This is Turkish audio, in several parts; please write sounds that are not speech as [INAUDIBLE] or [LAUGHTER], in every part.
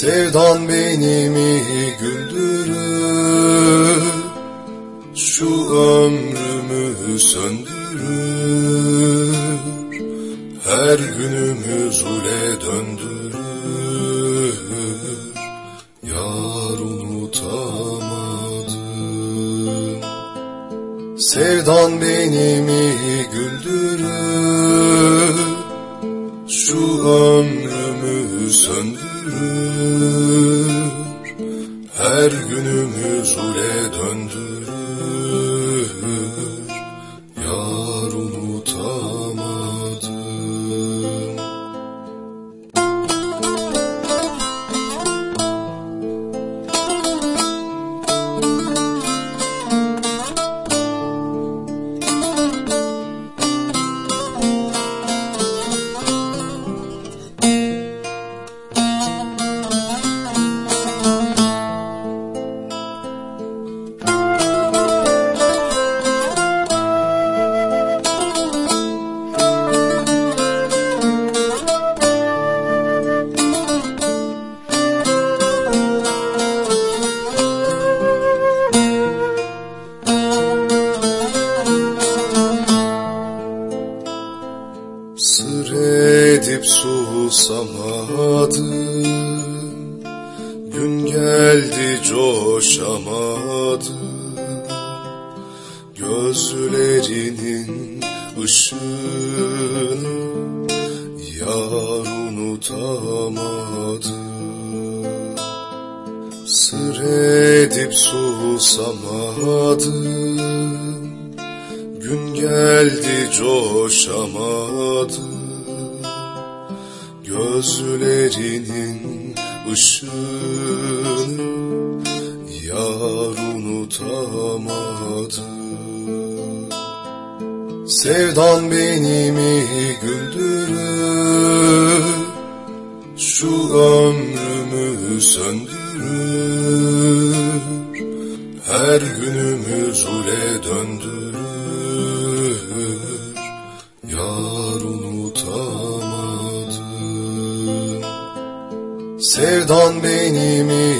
Sevdan benimi güldürür? Şu ömrümü söndürür. Her günümü zule döndürür. Yar unutamadım. Sevdan benimi susamadım Gün geldi coşamadım Gözlerinin ışığını Yar unutamadım Sevdan benimi güldürür? Şu ömrümü söndürür Her günümü zule döndürür. Yar unutamadım Sevdan benimi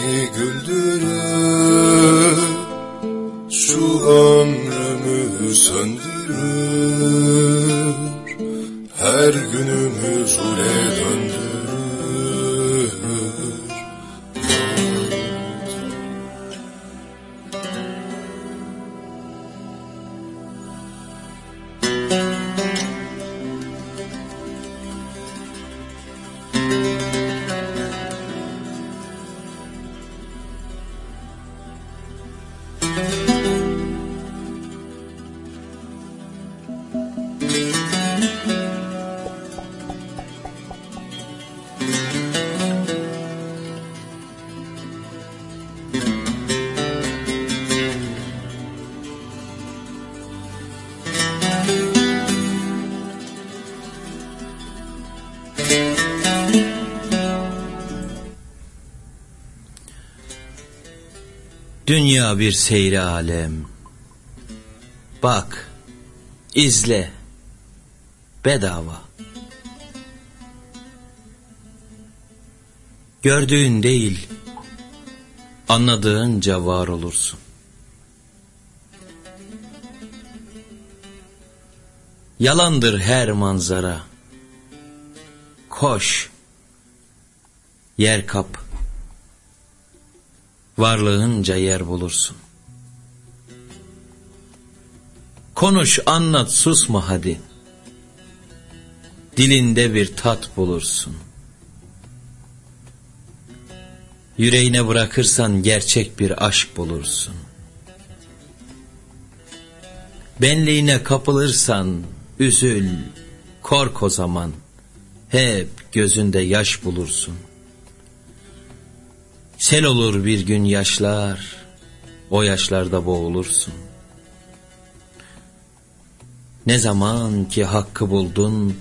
Bir seyri alem. Bak, izle, bedava. Gördüğün değil, anladığınca var olursun. Yalandır her manzara. Koş, yer kap. Varlığınca yer bulursun. Konuş, anlat, susma hadi. Dilinde bir tat bulursun. Yüreğine bırakırsan gerçek bir aşk bulursun. Benliğine kapılırsan üzül, kork o zaman. Hep gözünde yaş bulursun. Sel olur bir gün yaşlar, o yaşlarda boğulursun. Ne zaman ki hakkı buldun,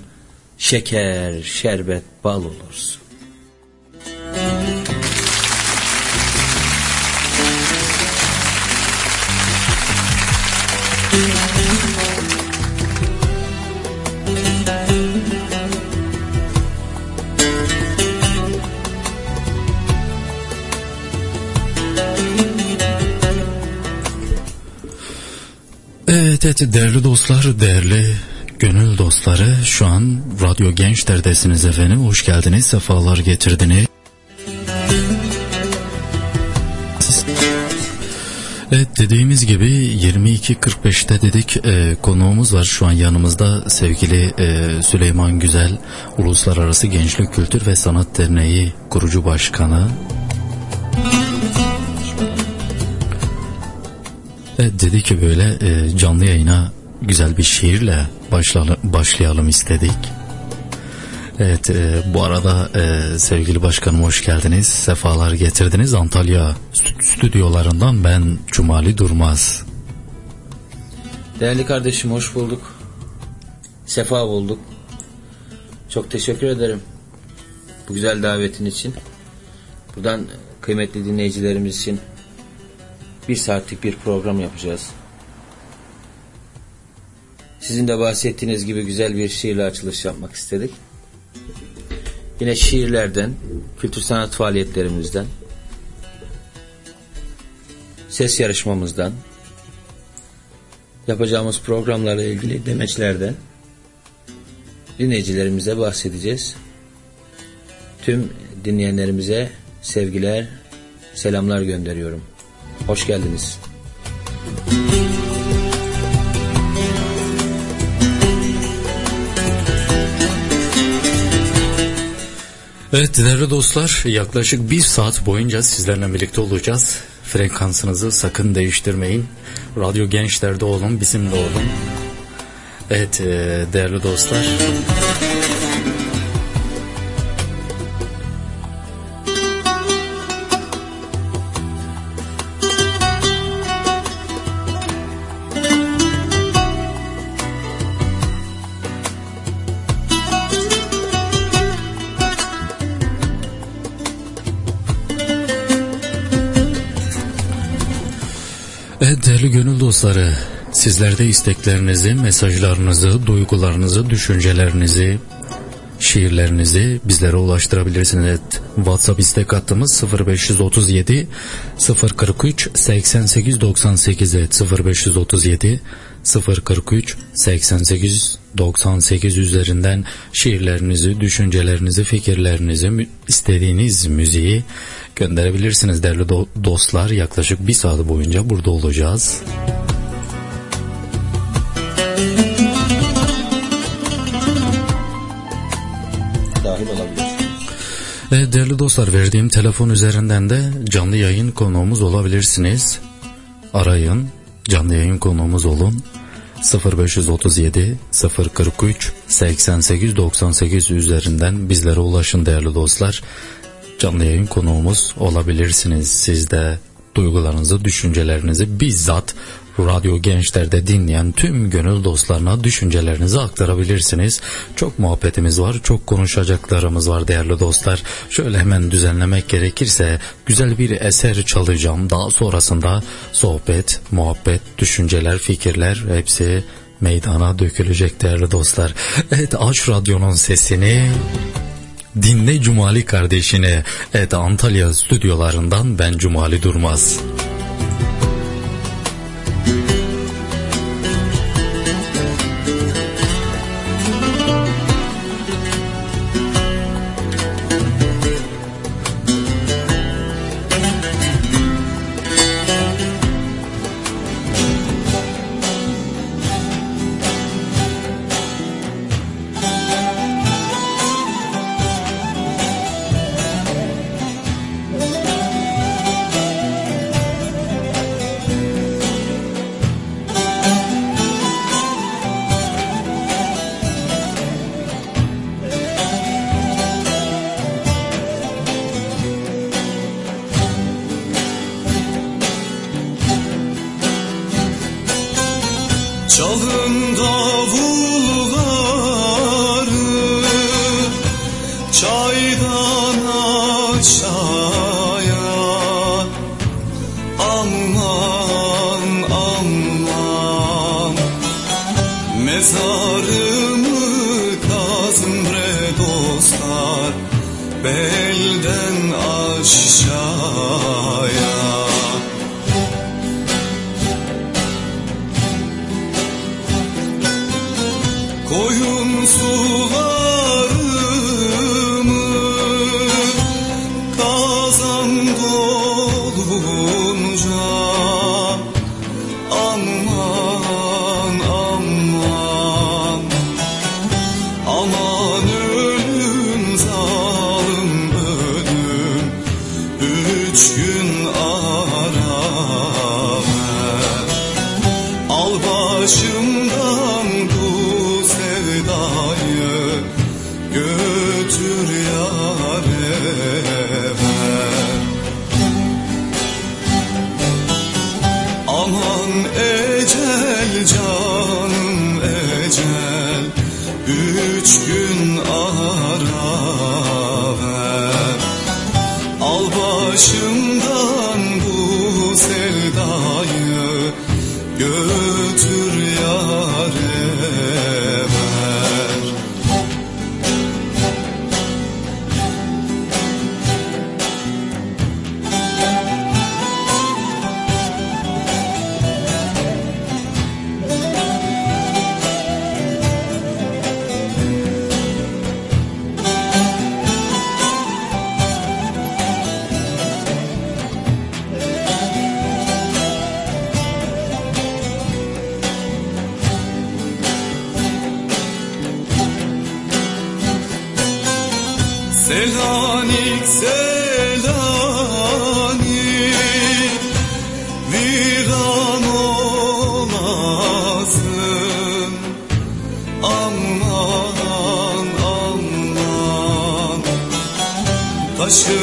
şeker, şerbet, bal olursun. Evet, değerli dostlar, değerli gönül dostları şu an Radyo Gençler'desiniz efendim. Hoş geldiniz, sefalar getirdiniz. Evet dediğimiz gibi 22.45'te dedik e, konuğumuz var şu an yanımızda sevgili e, Süleyman Güzel Uluslararası Gençlik Kültür ve Sanat Derneği kurucu başkanı. Dedi ki böyle e, canlı yayına güzel bir şiirle başlayalım, başlayalım istedik. Evet e, bu arada e, sevgili başkanım hoş geldiniz. Sefalar getirdiniz Antalya stüdyolarından ben Cumali Durmaz. Değerli kardeşim hoş bulduk. Sefa bulduk. Çok teşekkür ederim. Bu güzel davetin için. Buradan kıymetli dinleyicilerimiz için bir saatlik bir program yapacağız. Sizin de bahsettiğiniz gibi güzel bir şiirle açılış yapmak istedik. Yine şiirlerden, kültür sanat faaliyetlerimizden, ses yarışmamızdan, yapacağımız programlarla ilgili demeçlerden dinleyicilerimize bahsedeceğiz. Tüm dinleyenlerimize sevgiler, selamlar gönderiyorum. Hoş geldiniz. Evet değerli dostlar yaklaşık bir saat boyunca sizlerle birlikte olacağız. Frekansınızı sakın değiştirmeyin. Radyo Gençler'de olun, bizimle olun. Evet e, değerli dostlar. Değerli gönül dostları, sizler de isteklerinizi, mesajlarınızı, duygularınızı, düşüncelerinizi, şiirlerinizi bizlere ulaştırabilirsiniz. WhatsApp istek hattımız 0537 043 88 98 evet 0537 043 88 98 üzerinden şiirlerinizi, düşüncelerinizi, fikirlerinizi, istediğiniz müziği gönderebilirsiniz değerli do- dostlar. Yaklaşık bir saat boyunca burada olacağız. Dahil olabilirsiniz. Evet değerli dostlar verdiğim telefon üzerinden de canlı yayın konuğumuz olabilirsiniz. Arayın canlı yayın konuğumuz olun. 0537 043 88 98 üzerinden bizlere ulaşın değerli dostlar. Canlı yayın konuğumuz olabilirsiniz. Siz de duygularınızı, düşüncelerinizi bizzat Radyo Gençler'de dinleyen tüm gönül dostlarına düşüncelerinizi aktarabilirsiniz. Çok muhabbetimiz var, çok konuşacaklarımız var değerli dostlar. Şöyle hemen düzenlemek gerekirse güzel bir eser çalacağım. Daha sonrasında sohbet, muhabbet, düşünceler, fikirler hepsi meydana dökülecek değerli dostlar. Evet aç radyonun sesini dinle Cumali kardeşini. Evet Antalya stüdyolarından ben Cumali Durmaz. Çalın başı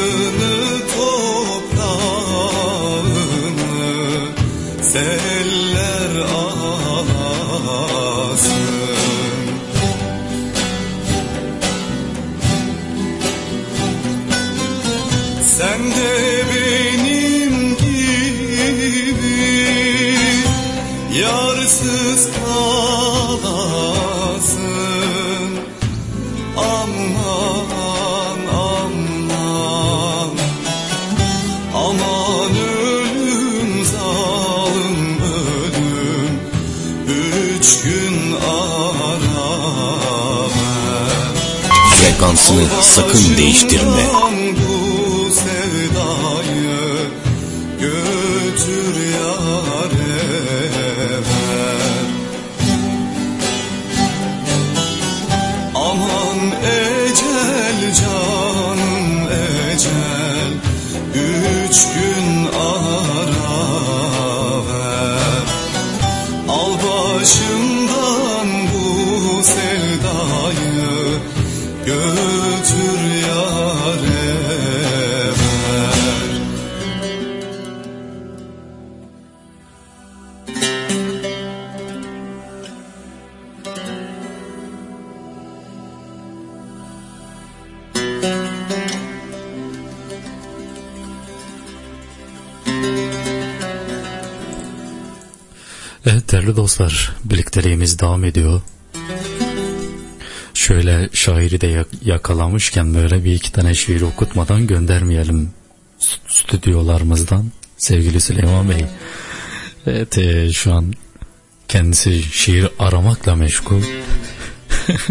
Frekansını sakın değiştirme. Dostlar birlikteliğimiz devam ediyor. Şöyle şairi de yak- yakalamışken böyle bir iki tane şiir okutmadan göndermeyelim st- stüdyolarımızdan sevgili Süleyman Bey. Evet e, şu an kendisi şiir aramakla meşgul. [LAUGHS]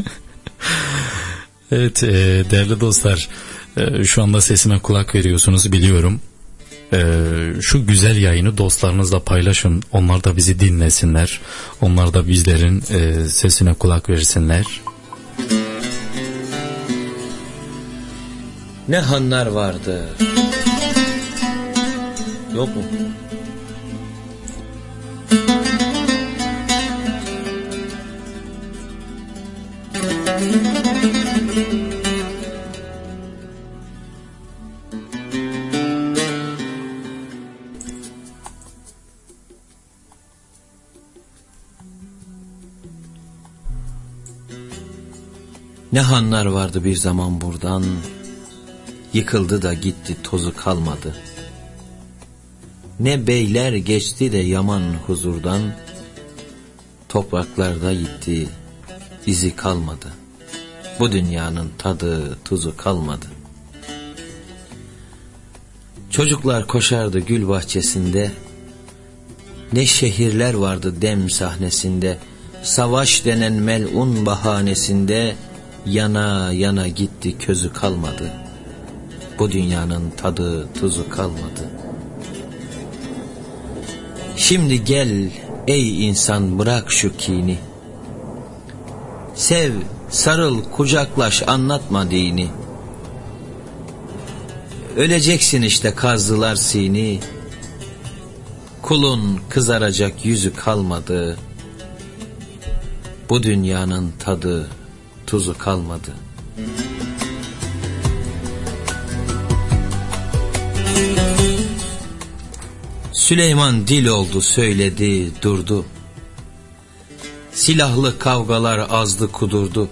evet e, değerli dostlar e, şu anda sesime kulak veriyorsunuz biliyorum. Ee, şu güzel yayını dostlarınızla paylaşın. Onlar da bizi dinlesinler. Onlar da bizlerin e, sesine kulak versinler. Ne hanlar vardı. Yok mu? Ne hanlar vardı bir zaman buradan, yıkıldı da gitti tozu kalmadı. Ne beyler geçti de yaman huzurdan, topraklarda gitti, izi kalmadı. Bu dünyanın tadı tuzu kalmadı. Çocuklar koşardı gül bahçesinde, ne şehirler vardı dem sahnesinde, savaş denen melun bahanesinde, yana yana gitti közü kalmadı. Bu dünyanın tadı tuzu kalmadı. Şimdi gel ey insan bırak şu kini. Sev, sarıl, kucaklaş, anlatma dini. Öleceksin işte kazdılar sini. Kulun kızaracak yüzü kalmadı. Bu dünyanın tadı, tuzu kalmadı. Süleyman dil oldu söyledi durdu. Silahlı kavgalar azdı kudurdu.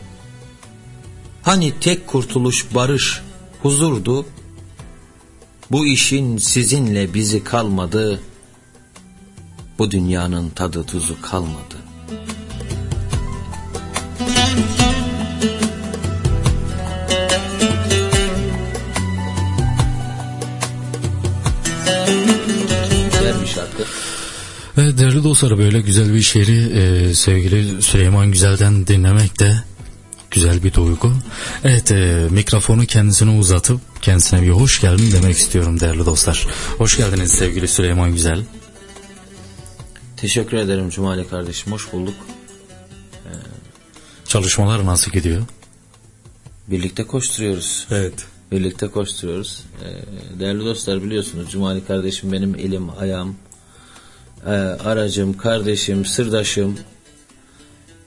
Hani tek kurtuluş barış, huzurdu. Bu işin sizinle bizi kalmadı. Bu dünyanın tadı tuzu kalmadı. Değerli dostlar böyle güzel bir şiiri e, sevgili Süleyman Güzel'den dinlemek de güzel bir duygu. Evet e, mikrofonu kendisine uzatıp kendisine bir hoş geldin demek istiyorum değerli dostlar. Hoş geldiniz sevgili Süleyman Güzel. Teşekkür ederim Cumali kardeşim. Hoş bulduk. Çalışmalar nasıl gidiyor? Birlikte koşturuyoruz. Evet. Birlikte koşturuyoruz. Ee, değerli dostlar biliyorsunuz Cumali kardeşim benim elim, ayağım, e, aracım, kardeşim, sırdaşım.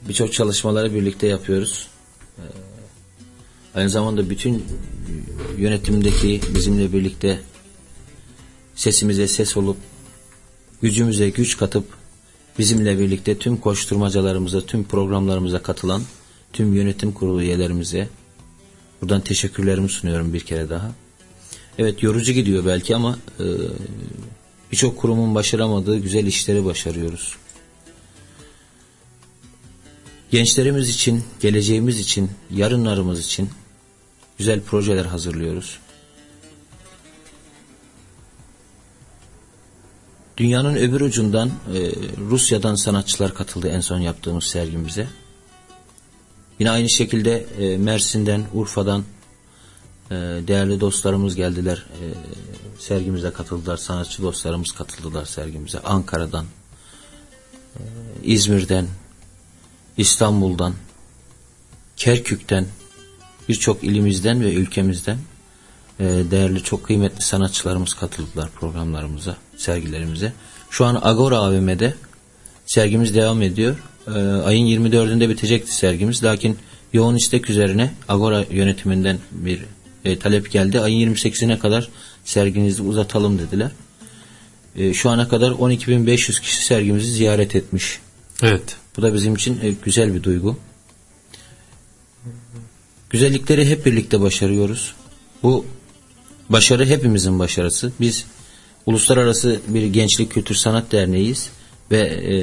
Birçok çalışmaları birlikte yapıyoruz. Ee, aynı zamanda bütün yönetimdeki bizimle birlikte sesimize ses olup gücümüze güç katıp bizimle birlikte tüm koşturmacalarımıza, tüm programlarımıza katılan tüm yönetim kurulu üyelerimize buradan teşekkürlerimi sunuyorum bir kere daha. Evet yorucu gidiyor belki ama e, birçok kurumun başaramadığı güzel işleri başarıyoruz. Gençlerimiz için, geleceğimiz için, yarınlarımız için güzel projeler hazırlıyoruz. Dünyanın öbür ucundan e, Rusya'dan sanatçılar katıldı en son yaptığımız sergimize. Yine aynı şekilde e, Mersin'den, Urfa'dan e, değerli dostlarımız geldiler. Sergimize katıldılar. Sanatçı dostlarımız katıldılar sergimize. Ankara'dan, e, İzmir'den, İstanbul'dan, Kerkük'ten, birçok ilimizden ve ülkemizden e, değerli çok kıymetli sanatçılarımız katıldılar programlarımıza, sergilerimize. Şu an Agora AVM'de sergimiz devam ediyor. E, ayın 24'ünde bitecekti sergimiz. Lakin yoğun istek üzerine Agora yönetiminden bir talep geldi. Ayın 28'ine kadar serginizi uzatalım dediler. E, şu ana kadar 12.500 kişi sergimizi ziyaret etmiş. Evet. Bu da bizim için e, güzel bir duygu. Güzellikleri hep birlikte başarıyoruz. Bu başarı hepimizin başarısı. Biz uluslararası bir gençlik kültür sanat derneğiyiz ve e,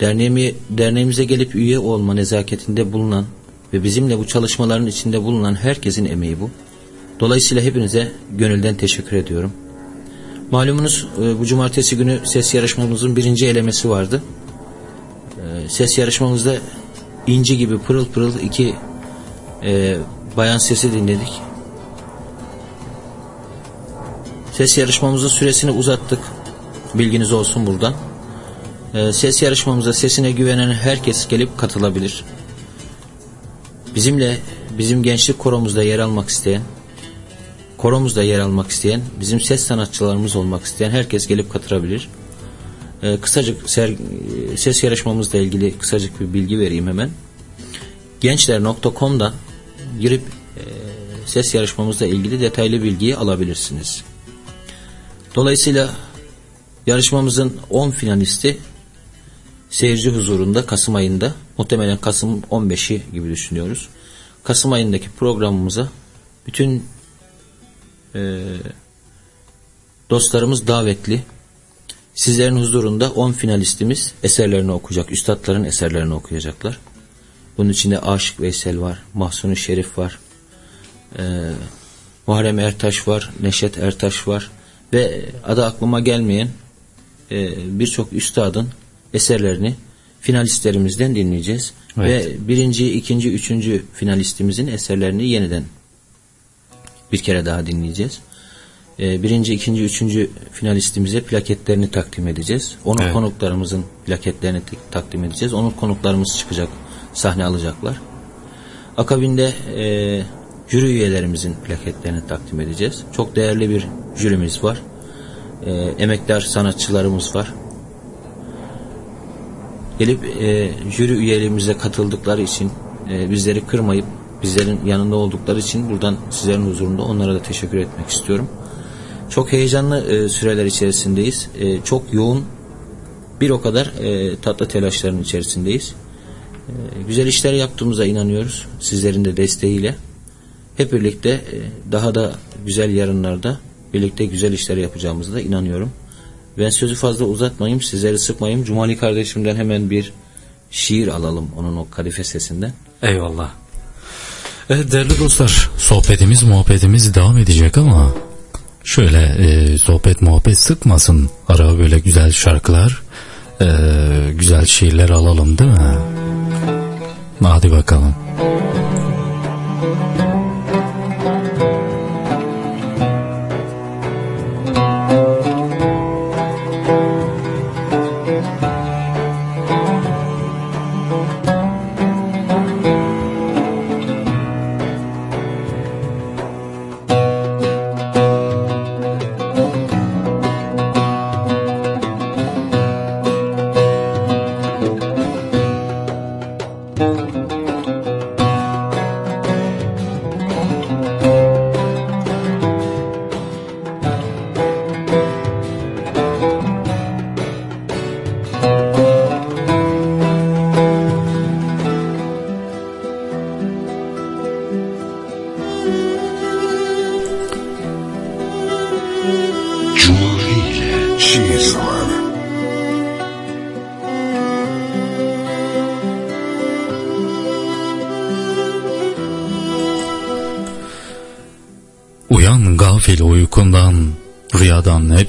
derneğimi, derneğimize gelip üye olma nezaketinde bulunan ve bizimle bu çalışmaların içinde bulunan herkesin emeği bu. Dolayısıyla hepinize gönülden teşekkür ediyorum. Malumunuz e, bu cumartesi günü ses yarışmamızın birinci elemesi vardı. E, ses yarışmamızda inci gibi pırıl pırıl iki e, bayan sesi dinledik. Ses yarışmamızın süresini uzattık. Bilginiz olsun buradan. Ses yarışmamıza sesine güvenen herkes gelip katılabilir. Bizimle bizim gençlik koromuzda yer almak isteyen, koromuzda yer almak isteyen, bizim ses sanatçılarımız olmak isteyen herkes gelip katılabilir. Ee, kısacık ser, ses yarışmamızla ilgili kısacık bir bilgi vereyim hemen. Gençler.com'dan girip e, ses yarışmamızla ilgili detaylı bilgiyi alabilirsiniz. Dolayısıyla yarışmamızın 10 finalisti seyirci huzurunda Kasım ayında muhtemelen Kasım 15'i gibi düşünüyoruz. Kasım ayındaki programımıza bütün e, dostlarımız davetli. Sizlerin huzurunda 10 finalistimiz eserlerini okuyacak. Üstadların eserlerini okuyacaklar. Bunun içinde Aşık Veysel var, Mahsuni Şerif var, e, Muharrem Ertaş var, Neşet Ertaş var ve adı aklıma gelmeyen e, birçok üstadın eserlerini finalistlerimizden dinleyeceğiz. Evet. Ve birinci, ikinci, üçüncü finalistimizin eserlerini yeniden bir kere daha dinleyeceğiz. E, birinci, ikinci, üçüncü finalistimize plaketlerini takdim edeceğiz. Onun Evet. konuklarımızın plaketlerini takdim edeceğiz. Onun konuklarımız çıkacak, sahne alacaklar. Akabinde e, jüri üyelerimizin plaketlerini takdim edeceğiz. Çok değerli bir jürimiz var. E, emektar sanatçılarımız var. Gelip e, jüri üyelerimize katıldıkları için e, bizleri kırmayıp bizlerin yanında oldukları için buradan sizlerin huzurunda onlara da teşekkür etmek istiyorum. Çok heyecanlı e, süreler içerisindeyiz. E, çok yoğun bir o kadar e, tatlı telaşların içerisindeyiz. E, güzel işler yaptığımıza inanıyoruz. Sizlerin de desteğiyle. Hep birlikte e, daha da güzel yarınlarda birlikte güzel işler yapacağımıza da inanıyorum. Ben sözü fazla uzatmayayım, sizleri sıkmayayım. Cumali kardeşimden hemen bir şiir alalım onun o kadife sesinden. Eyvallah. Evet değerli dostlar sohbetimiz muhabbetimiz devam edecek ama şöyle e, sohbet muhabbet sıkmasın. Ara böyle güzel şarkılar e, güzel şiirler alalım değil mi? Hadi bakalım. Cumali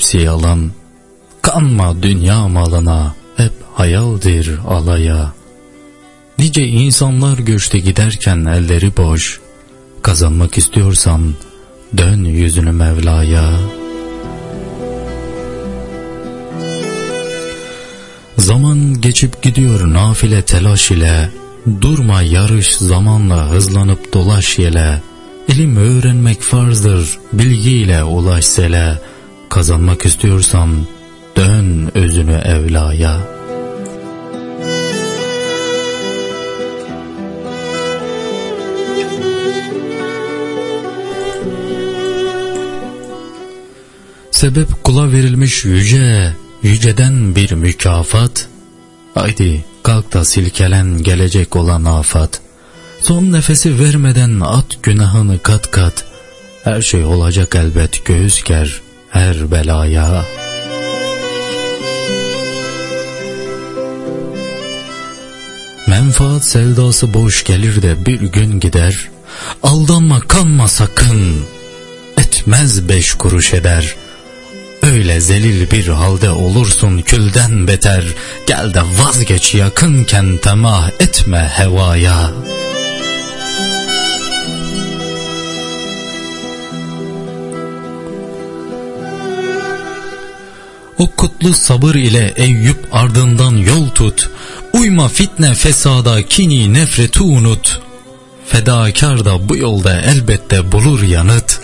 hepsi yalan. Kanma dünya malına, hep hayaldir alaya. Nice insanlar göçte giderken elleri boş. Kazanmak istiyorsan dön yüzünü Mevla'ya. Zaman geçip gidiyor nafile telaş ile. Durma yarış zamanla hızlanıp dolaş yele. İlim öğrenmek farzdır bilgiyle ulaş sele. Kazanmak istiyorsan dön özünü evlaya. Sebep kula verilmiş yüce, yüceden bir mükafat. Haydi kalk da silkelen gelecek olan afat. Son nefesi vermeden at günahını kat kat. Her şey olacak elbet göğüs ger her belaya. Menfaat sevdası boş gelir de bir gün gider. Aldanma kanma sakın. Etmez beş kuruş eder. Öyle zelil bir halde olursun külden beter. Gel de vazgeç yakınken temah etme hevaya. O kutlu sabır ile Eyüp ardından yol tut. Uyma fitne fesada kini nefreti unut. Fedakar da bu yolda elbette bulur yanıt.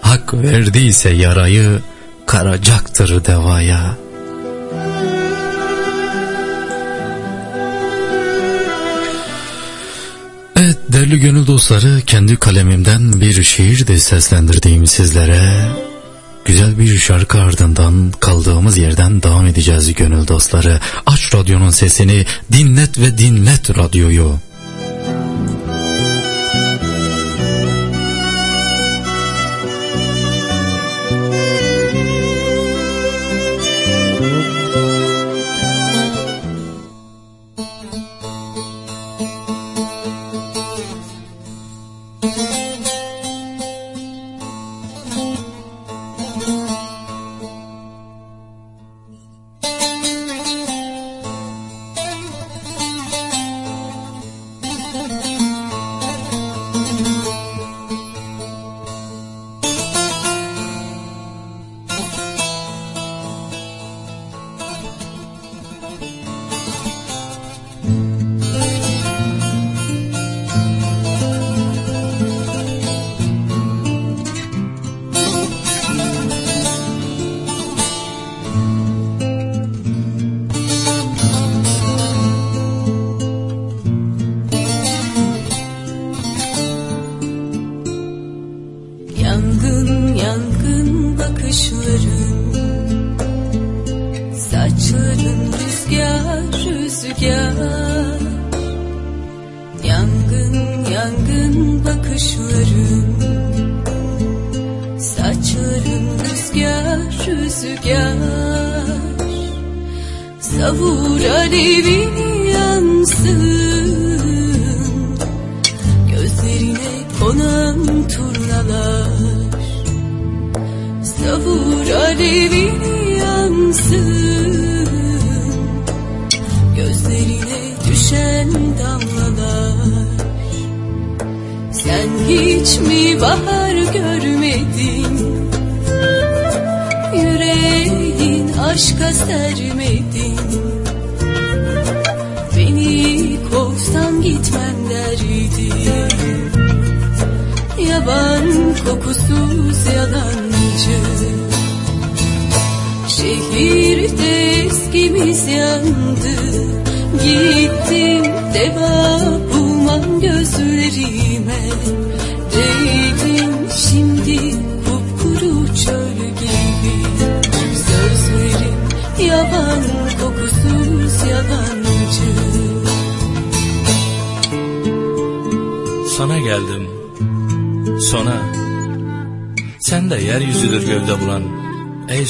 Hak verdiyse yarayı karacaktır devaya. Evet değerli gönül dostları kendi kalemimden bir şiir de seslendirdiğim sizlere Güzel bir şarkı ardından kaldığımız yerden devam edeceğiz gönül dostları. Aç radyonun sesini, dinlet ve dinlet radyoyu.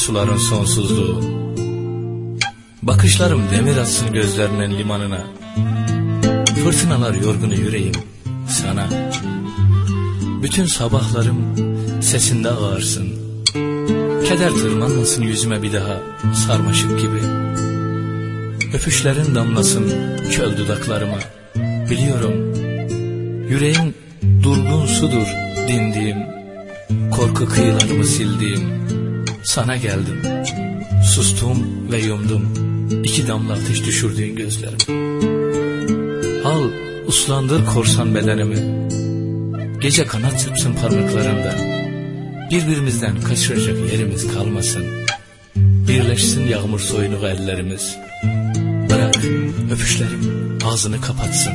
Suların sonsuzluğu. Bakışlarım demir atsın gözlerinin limanına. Fırtınalar yorgunu yüreğim sana. Bütün sabahlarım sesinde ağırsın Keder tırmanmasın yüzüme bir daha sarmaşık gibi. Öpüşlerin damlasın çöl dudaklarıma. Biliyorum Yüreğin durgun sudur dindiğim, korku kıyılarımı sildiğim. Sana geldim, sustum ve yumdum iki damla ateş düşürdüğün gözlerim. Al uslandır korsan bedenimi, gece kanat çırpsın parmaklarında. Birbirimizden kaçıracak yerimiz kalmasın. Birleşsin yağmur soyunuğu ellerimiz. Bırak öpüşlerim ağzını kapatsın.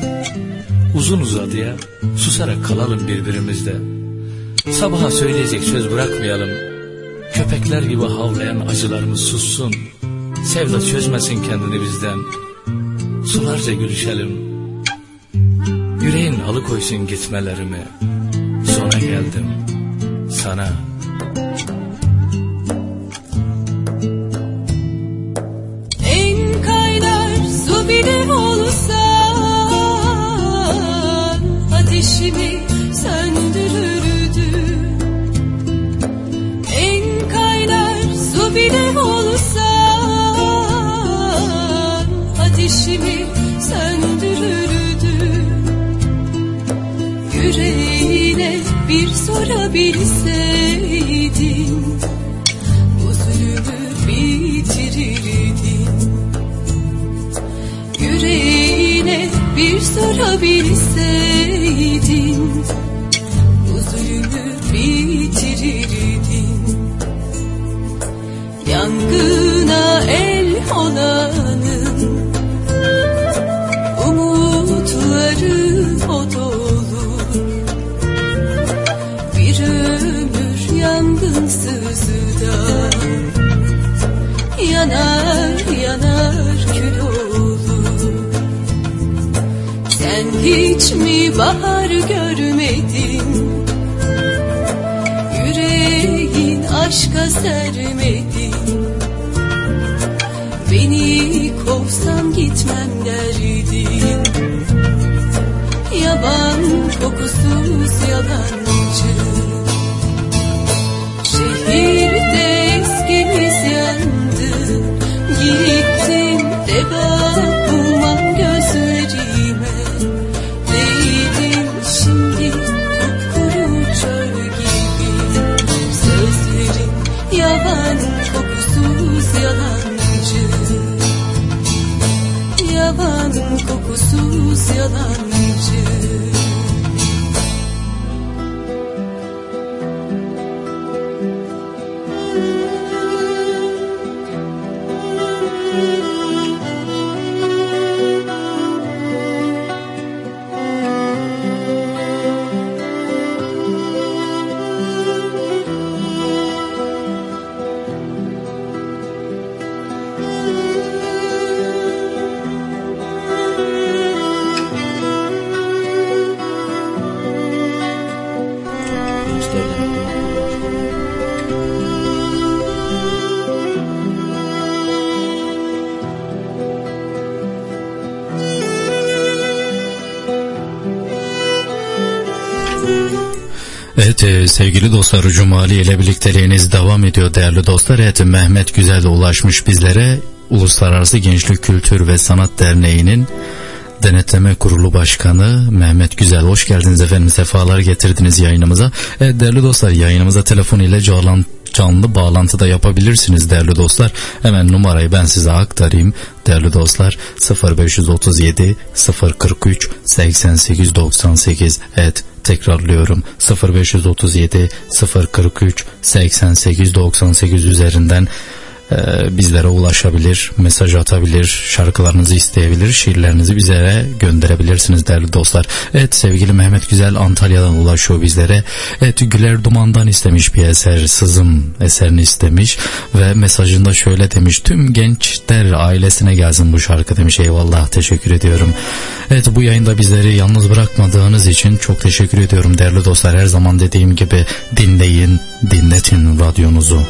Uzun uzadıya susarak kalalım birbirimizde. Sabaha söyleyecek söz bırakmayalım. Köpekler gibi havlayan acılarımız sussun. Sevda çözmesin kendini bizden. Sularca gülüşelim. Yüreğin alıkoysun gitmelerimi. Sona geldim. Sana. En kaynar su bile olsan bir sorabilseydin Bu zulümü bitirirdin Yüreğine bir sorabilseydin Bu zulümü bitirirdin Yangına el olanın yanar Yanar kül olur Sen hiç mi bahar görmedin? Yüreğin aşka sermedin? Beni kovsan gitmem derdin. Yaban kokusuz yalan kokusuz Evet e, sevgili dostlar Cumali ile birlikteliğiniz devam ediyor değerli dostlar. Evet Mehmet Güzel ulaşmış bizlere Uluslararası Gençlik Kültür ve Sanat Derneği'nin Denetleme Kurulu Başkanı Mehmet Güzel hoş geldiniz efendim sefalar getirdiniz yayınımıza. Evet değerli dostlar yayınımıza telefon ile canlı, canlı bağlantıda yapabilirsiniz değerli dostlar. Hemen numarayı ben size aktarayım değerli dostlar 0537 043 88 98 evet tekrarlıyorum. 0537 043 88 98 üzerinden e, bizlere ulaşabilir, mesaj atabilir, şarkılarınızı isteyebilir, şiirlerinizi bizlere gönderebilirsiniz değerli dostlar. Evet sevgili Mehmet Güzel Antalya'dan ulaşıyor bizlere. Evet Güler Duman'dan istemiş bir eser, Sızım eserini istemiş ve mesajında şöyle demiş. Tüm gençler ailesine gelsin bu şarkı demiş. Eyvallah teşekkür ediyorum. Evet bu yayında bizleri yalnız bırakmadığınız için çok teşekkür ediyorum değerli dostlar. Her zaman dediğim gibi dinleyin, dinletin radyonuzu.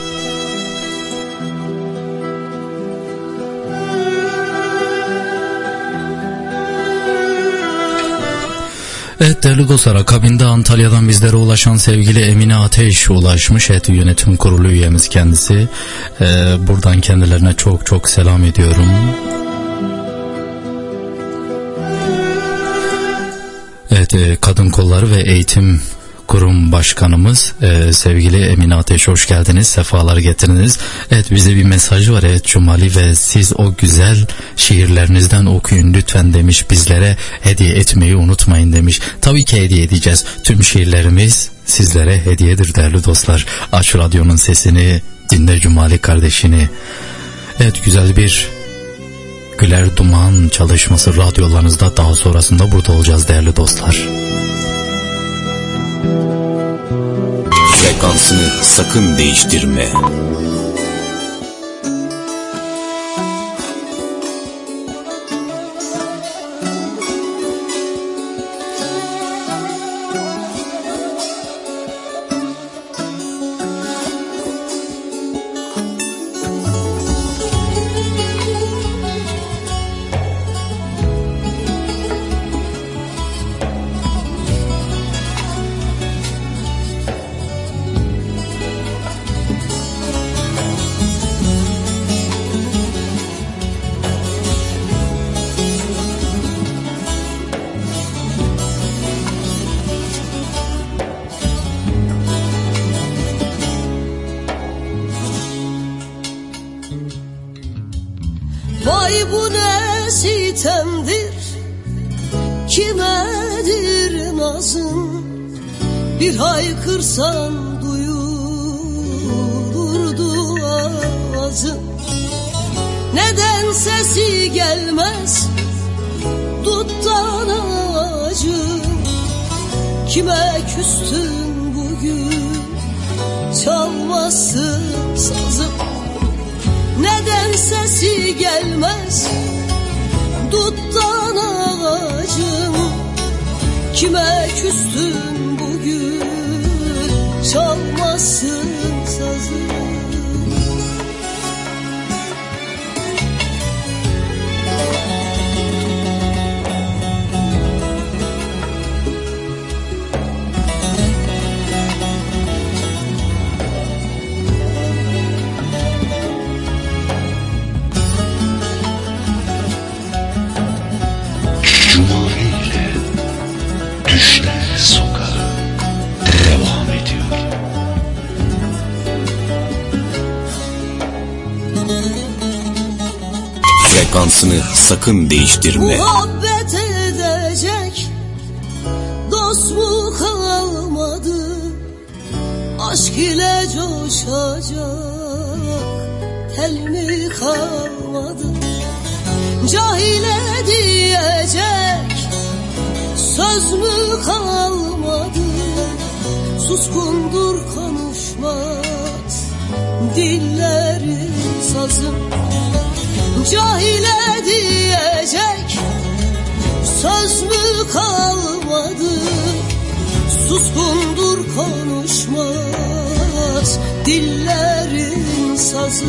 Evet değerli dostlar akabinde Antalya'dan bizlere ulaşan sevgili Emine Ateş ulaşmış. Evet yönetim kurulu üyemiz kendisi. Ee, buradan kendilerine çok çok selam ediyorum. Evet e, kadın kolları ve eğitim kurum başkanımız e, sevgili Emine Ateş hoş geldiniz sefalar getirdiniz. Evet bize bir mesaj var. Evet Cumali ve siz o güzel şiirlerinizden okuyun lütfen demiş bizlere hediye etmeyi unutmayın demiş. Tabii ki hediye edeceğiz. Tüm şiirlerimiz sizlere hediyedir değerli dostlar. Aç radyonun sesini dinle Cumali kardeşini. Evet güzel bir Güler Duman çalışması radyolarınızda daha sonrasında burada olacağız değerli dostlar. Frekansını sakın değiştirme. Vay bu ne sitemdir Kimedir nazın Bir haykırsan duyulurdu ağzın Neden sesi gelmez Duttan ağacın Kime küstün bugün Çalmasın sazım neden sesi gelmez. Duttan ağacım Kime küstün bugün? Çalmasın Frekansını sakın değiştirme. Muhabbet edecek Dost mu kalmadı? Aşk ile coşacak Tel mi kalmadı? Cahile diyecek Söz mü kalmadı? Suskundur konuşmaz Dillerin sazım Cahile diyecek. Söz mü kalmadı? Suskundur konuşmaz Dillerin sazı.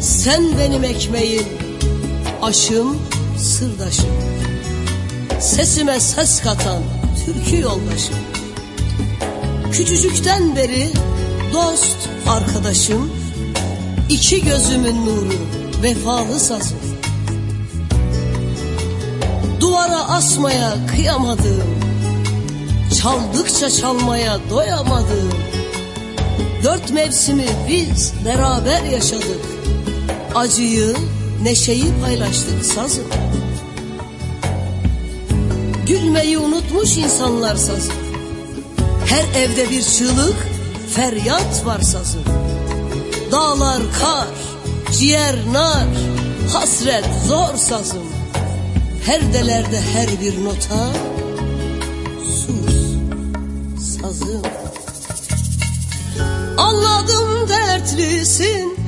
Sen benim ekmeğim Aşım, sırdaşım. Sesime ses katan Türkü yoldaşım Küçücükten beri dost arkadaşım iki gözümün nuru vefalı sazım. Duvara asmaya kıyamadığım Çaldıkça çalmaya doyamadığım Dört mevsimi biz beraber yaşadık Acıyı, neşeyi paylaştık sazım. Gülmeyi unutmuş insanlar sazım her evde bir çığlık, feryat var sazın. Dağlar kar, ciğer nar, hasret zor sazım. Her delerde her bir nota, sus sazım. Anladım dertlisin,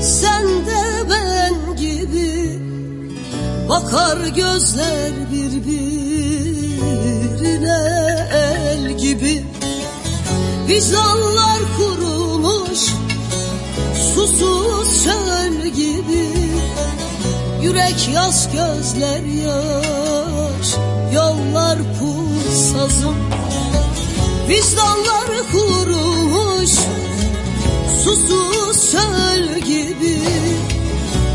sen de ben gibi. Bakar gözler birbirine gibi Vicdanlar kurumuş Susuz çöl gibi Yürek yaz gözler yaş Yollar pul sazım Vicdanlar kurumuş Susuz çöl gibi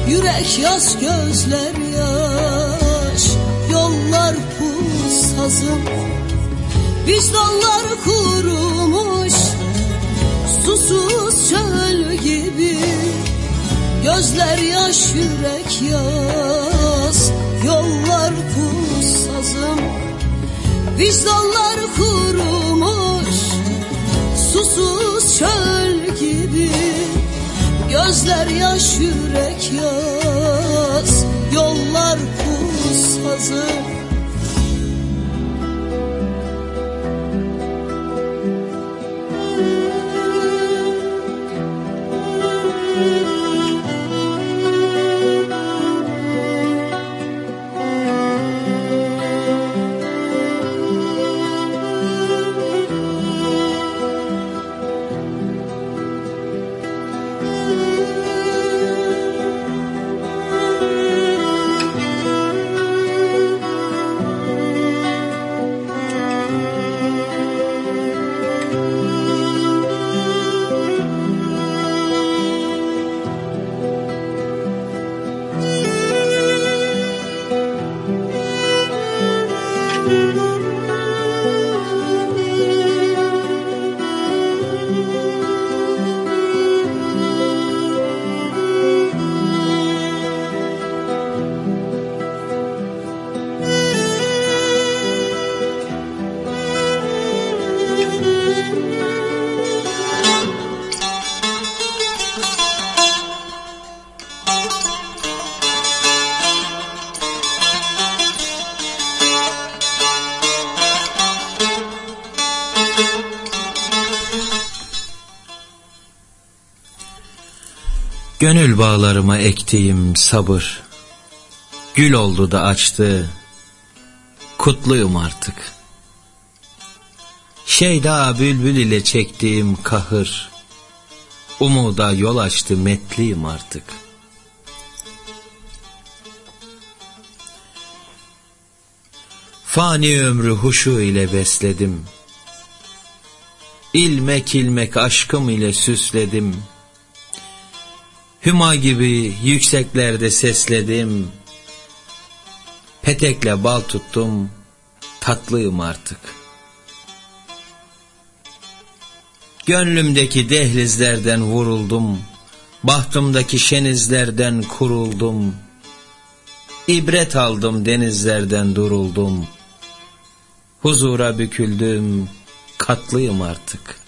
Yürek yaz gözler yaş Yollar pul sazım Vicdanlar kurumuş Susuz çöl gibi. Gözler yaş yürek yaz Yollar pul sazım Vicdanlar kurumuş Susuz çöl gibi. Gözler yaş yürek yaz Yollar pul Gönül bağlarıma ektiğim sabır. Gül oldu da açtı. Kutluyum artık. Şeyda bülbül ile çektiğim kahır. Umuda yol açtı metliyim artık. Fani ömrü huşu ile besledim. İlmek ilmek aşkım ile süsledim Hüma gibi yükseklerde sesledim. Petekle bal tuttum, tatlıyım artık. Gönlümdeki dehlizlerden vuruldum, bahtımdaki şenizlerden kuruldum. İbret aldım denizlerden duruldum. Huzura büküldüm, katlıyım artık.''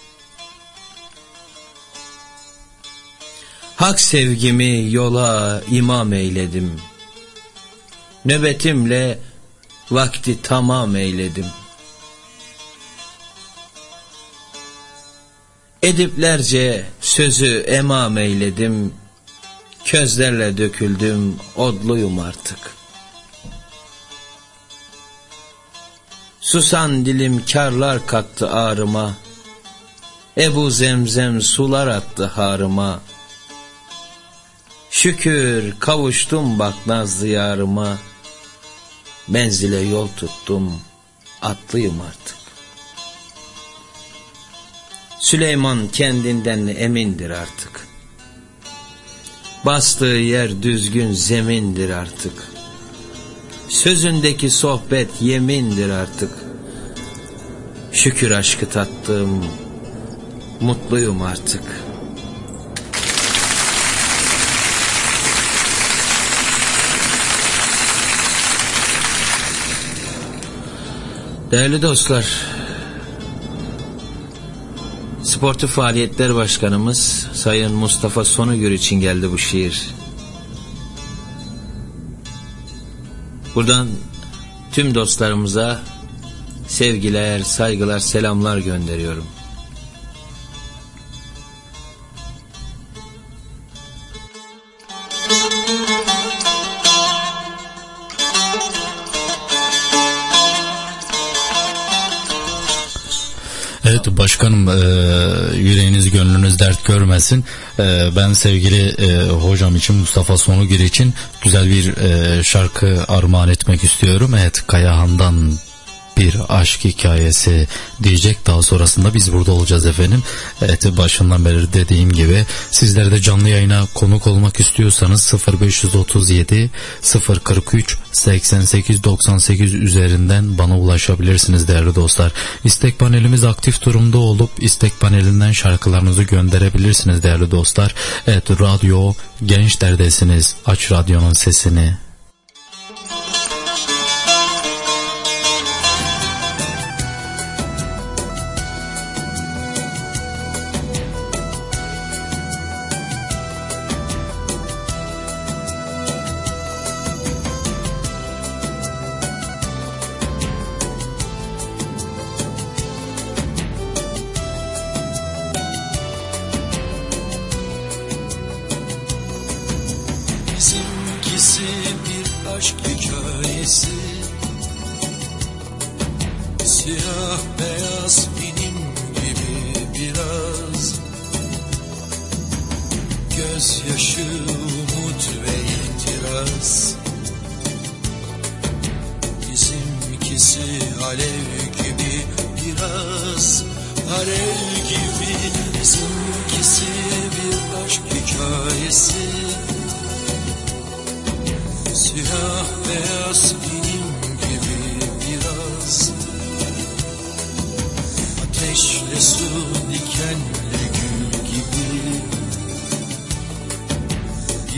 Hak sevgimi yola imam eyledim. Nöbetimle vakti tamam eyledim. Ediplerce sözü emam eyledim. Közlerle döküldüm, odluyum artık. Susan dilim karlar kattı ağrıma. Ebu zemzem sular attı harıma. Şükür kavuştum bak nazlı yarıma. Menzile yol tuttum, atlıyım artık. Süleyman kendinden emindir artık. Bastığı yer düzgün zemindir artık. Sözündeki sohbet yemindir artık. Şükür aşkı tattım, mutluyum artık.'' Değerli dostlar, Sportif Faaliyetler Başkanımız Sayın Mustafa Sonugür için geldi bu şiir. Buradan tüm dostlarımıza sevgiler, saygılar, selamlar gönderiyorum. Başkanım e, yüreğiniz gönlünüz dert görmesin. E, ben sevgili e, hocam için Mustafa Sonugir için güzel bir e, şarkı armağan etmek istiyorum. Evet Kayahan'dan bir aşk hikayesi diyecek. Daha sonrasında biz burada olacağız efendim. Evet başından beri dediğim gibi sizler de canlı yayına konuk olmak istiyorsanız 0537 043 88 98 üzerinden bana ulaşabilirsiniz değerli dostlar. İstek panelimiz aktif durumda olup istek panelinden şarkılarınızı gönderebilirsiniz değerli dostlar. Evet radyo gençlerdesiniz. Aç radyonun sesini. yaz Bizimkisi alev gibi biraz Alev gibi bizimkisi bir aşk hikayesi. Siyah beyaz bir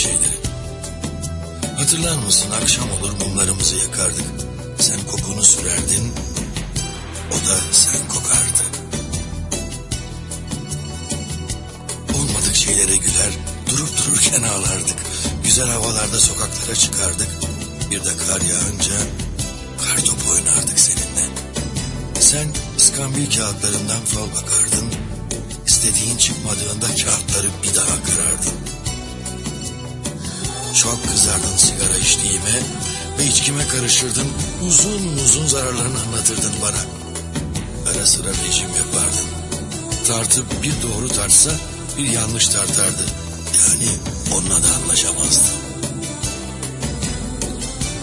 şeyleri. Hatırlar mısın akşam olur mumlarımızı yakardık. Sen kokunu sürerdin o da sen kokardı. Olmadık şeylere güler, durup dururken ağlardık. Güzel havalarda sokaklara çıkardık. Bir de kar yağınca kar topu oynardık seninle. Sen iskambil kağıtlarından fal bakardın. İstediğin çıkmadığında kağıtları bir daha karardın. Çok kızardın sigara içtiğime ve içkime karışırdın. Uzun uzun zararlarını anlatırdın bana. Ara sıra rejim yapardın. Tartıp bir doğru tartsa bir yanlış tartardı. Yani onunla da anlaşamazdın.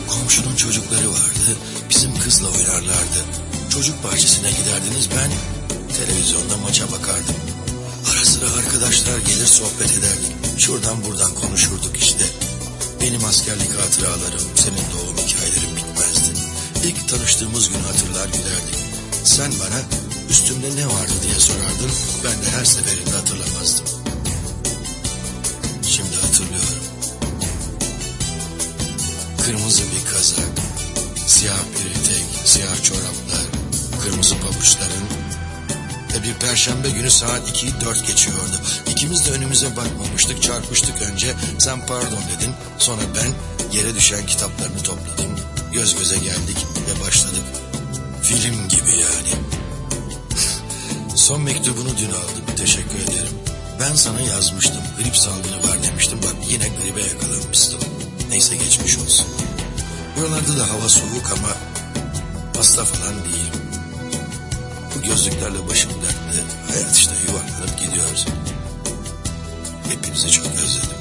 Komşunun çocukları vardı. Bizim kızla oynarlardı. Çocuk bahçesine giderdiniz ben televizyonda maça bakardım. Ara sıra arkadaşlar gelir sohbet ederdik. Şuradan buradan konuşurduk işte. Benim askerlik hatıralarım, senin doğum hikayelerin bitmezdi. İlk tanıştığımız günü hatırlar gülerdik. Sen bana üstümde ne vardı diye sorardın. Ben de her seferinde hatırlamazdım. Şimdi hatırlıyorum. Kırmızı bir kazak, siyah bir etek, siyah çoraplar, kırmızı pabuçların ve bir perşembe günü saat 2'yi 4 geçiyordu. İkimiz de önümüze bakmamıştık, çarpıştık önce. Sen pardon dedin, sonra ben yere düşen kitaplarını topladım. Göz göze geldik ve başladık. Film gibi yani. [LAUGHS] Son mektubunu dün aldım, teşekkür ederim. Ben sana yazmıştım, grip salgını var demiştim. Bak yine gribe yakalanmıştım. Neyse geçmiş olsun. Buralarda da hava soğuk ama hasta falan değilim. Gözlüklerle başım dertte. Hayat işte yuvarlanıp gidiyoruz. Hepinizi çok özledim.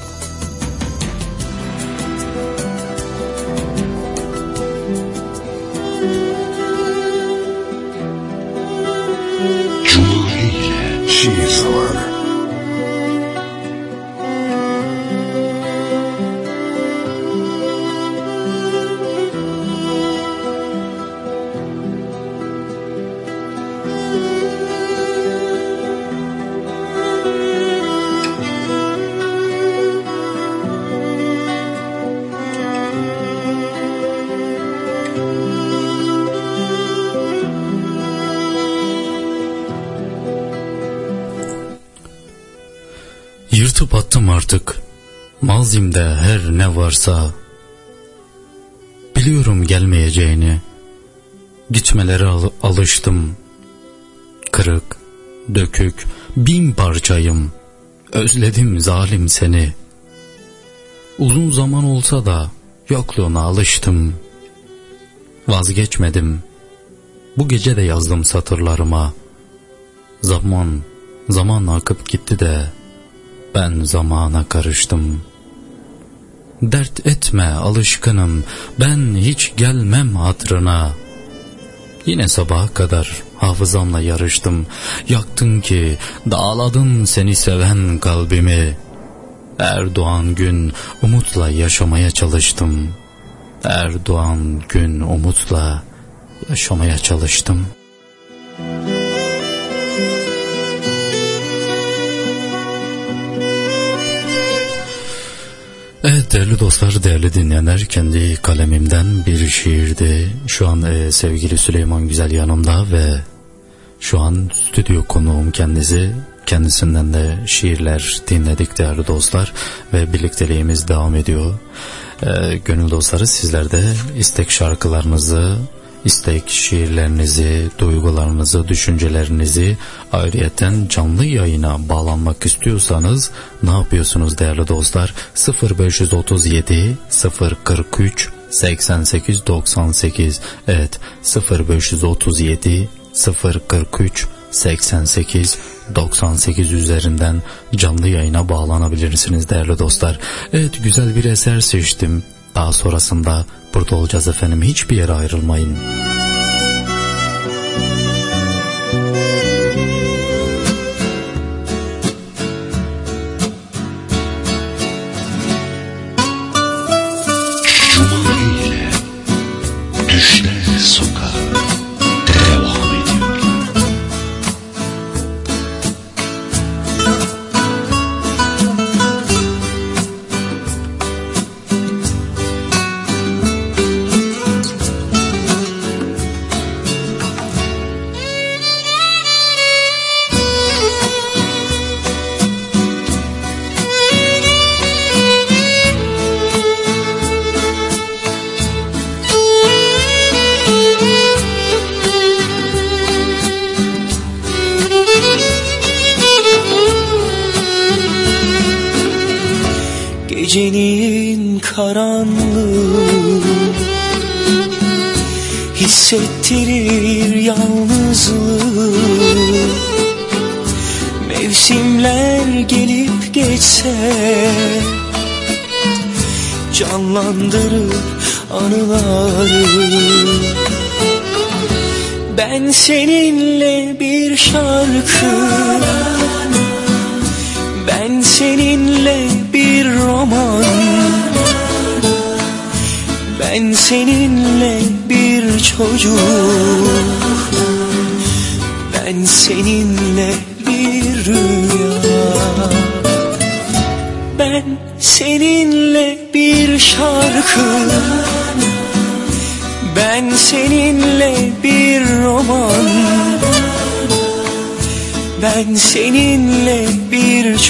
Mazimde her ne varsa. Biliyorum gelmeyeceğini. Gitmelere al- alıştım. Kırık, dökük, bin parçayım. Özledim zalim seni. Uzun zaman olsa da yokluğuna alıştım. Vazgeçmedim. Bu gece de yazdım satırlarıma. Zaman, zaman akıp gitti de ben zamana karıştım. Dert etme alışkınım, ben hiç gelmem hatrına. Yine sabaha kadar hafızamla yarıştım. Yaktın ki, dağladın seni seven kalbimi. Erdoğan gün umutla yaşamaya çalıştım. Erdoğan gün umutla yaşamaya çalıştım. Değerli dostlar, değerli dinleyenler kendi kalemimden bir şiirdi. Şu an e, sevgili Süleyman Güzel yanımda ve şu an stüdyo konuğum kendisi. Kendisinden de şiirler dinledik değerli dostlar ve birlikteliğimiz devam ediyor. E, gönül dostları sizler de istek şarkılarınızı istek şiirlerinizi, duygularınızı, düşüncelerinizi ayrıyeten canlı yayına bağlanmak istiyorsanız ne yapıyorsunuz değerli dostlar? 0537 043 88 98 evet 0537 043 88 98 üzerinden canlı yayına bağlanabilirsiniz değerli dostlar. Evet güzel bir eser seçtim. Daha sonrasında burada olacağız efendim. Hiçbir yere ayrılmayın.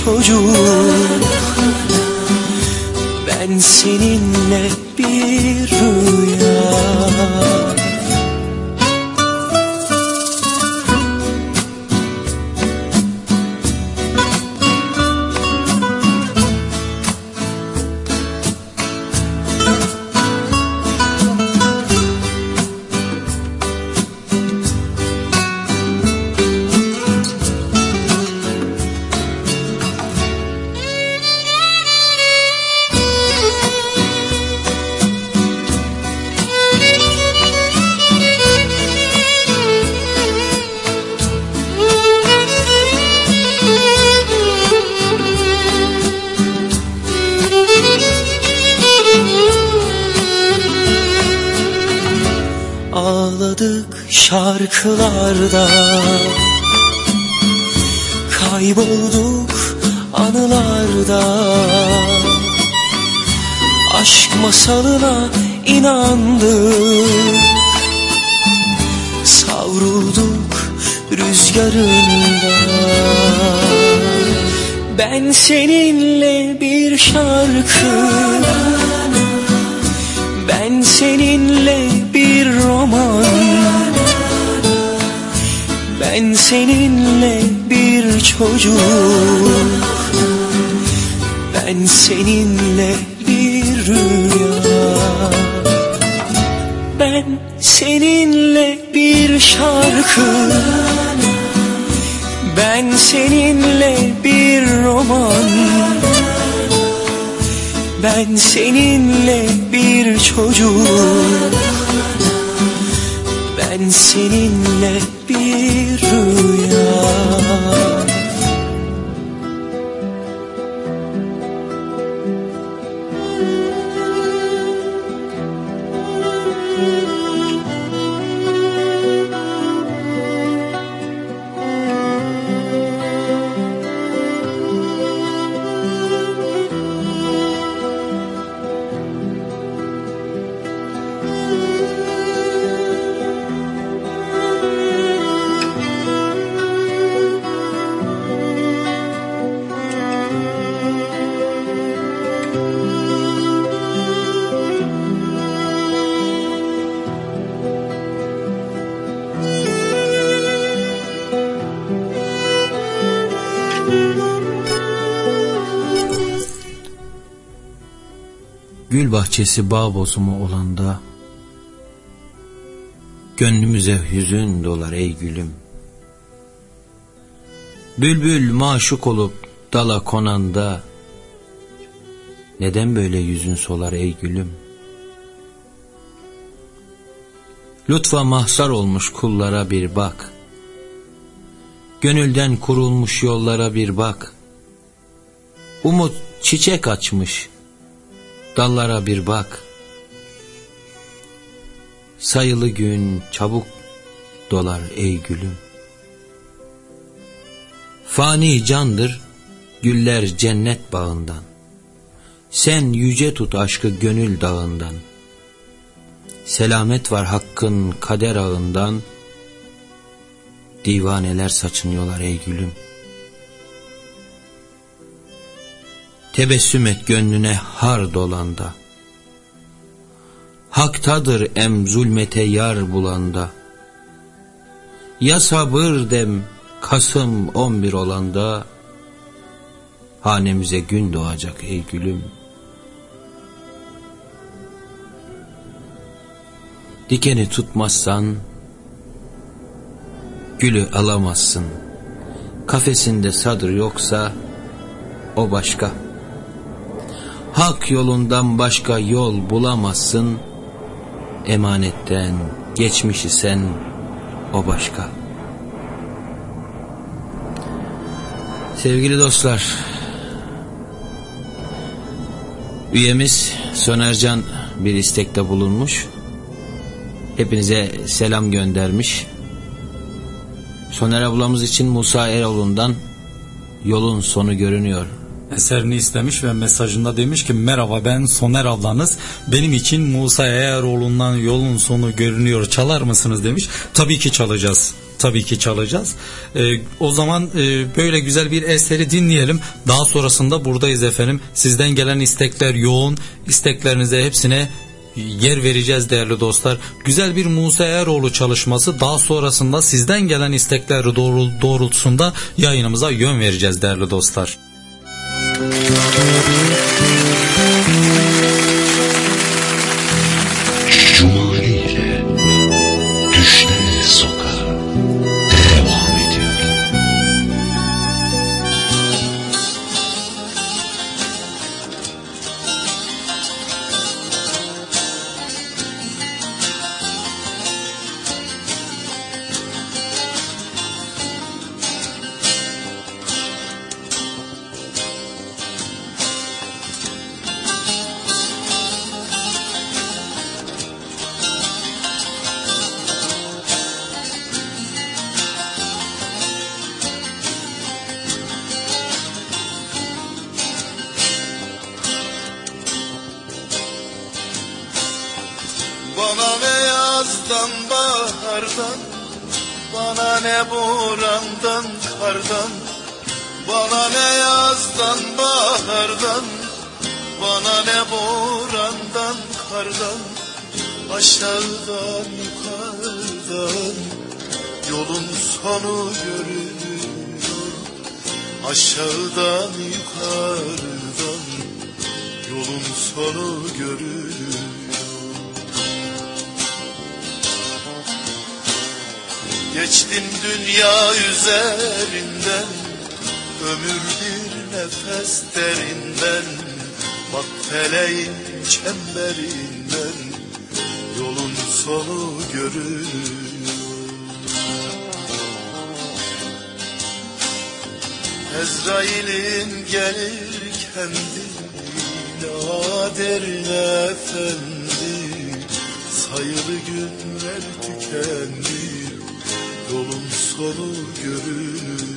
Bir çocuk Bağ bozumu olanda Gönlümüze hüzün dolar ey gülüm. Bülbül maşuk olup dala konanda Neden böyle yüzün solar ey gülüm? Lütfa mahzar olmuş kullara bir bak. Gönülden kurulmuş yollara bir bak. Umut çiçek açmış Dallara bir bak. Sayılı gün çabuk dolar ey gülüm. Fani candır güller cennet bağından. Sen yüce tut aşkı gönül dağından. Selamet var hakkın kader ağından. Divaneler saçınıyorlar ey gülüm Tebessüm et gönlüne har dolanda. Haktadır em zulmete yar bulanda. Ya sabır dem Kasım on bir olanda. Hanemize gün doğacak ey gülüm. Dikeni tutmazsan Gülü alamazsın. Kafesinde sadır yoksa O başka Hak yolundan başka yol bulamazsın Emanetten geçmişi sen O başka Sevgili dostlar Üyemiz Sonercan bir istekte bulunmuş Hepinize selam göndermiş. Soner ablamız için Musa Eroğlu'ndan yolun sonu görünüyor. Eserini istemiş ve mesajında demiş ki merhaba ben Soner ablanız benim için Musa Eroğlu'ndan yolun sonu görünüyor çalar mısınız demiş. Tabii ki çalacağız tabii ki çalacağız. Ee, o zaman e, böyle güzel bir eseri dinleyelim. Daha sonrasında buradayız efendim. Sizden gelen istekler yoğun. İsteklerinize hepsine yer vereceğiz değerli dostlar. Güzel bir Musa Eroğlu çalışması daha sonrasında sizden gelen istekler doğrul doğrultusunda yayınımıza yön vereceğiz değerli dostlar. Dünyanın konu görünüyor Aşağıdan yukarıdan. Yolun sonu görünüyor Geçtim dünya üzerinden. Ömür bir nefes derinden. Bak feleğin çemberinden. Yolun sonu görünür Ezrail'in gelir kendine derin efendi. Sayılı günler tükendi Yolun sonu görünür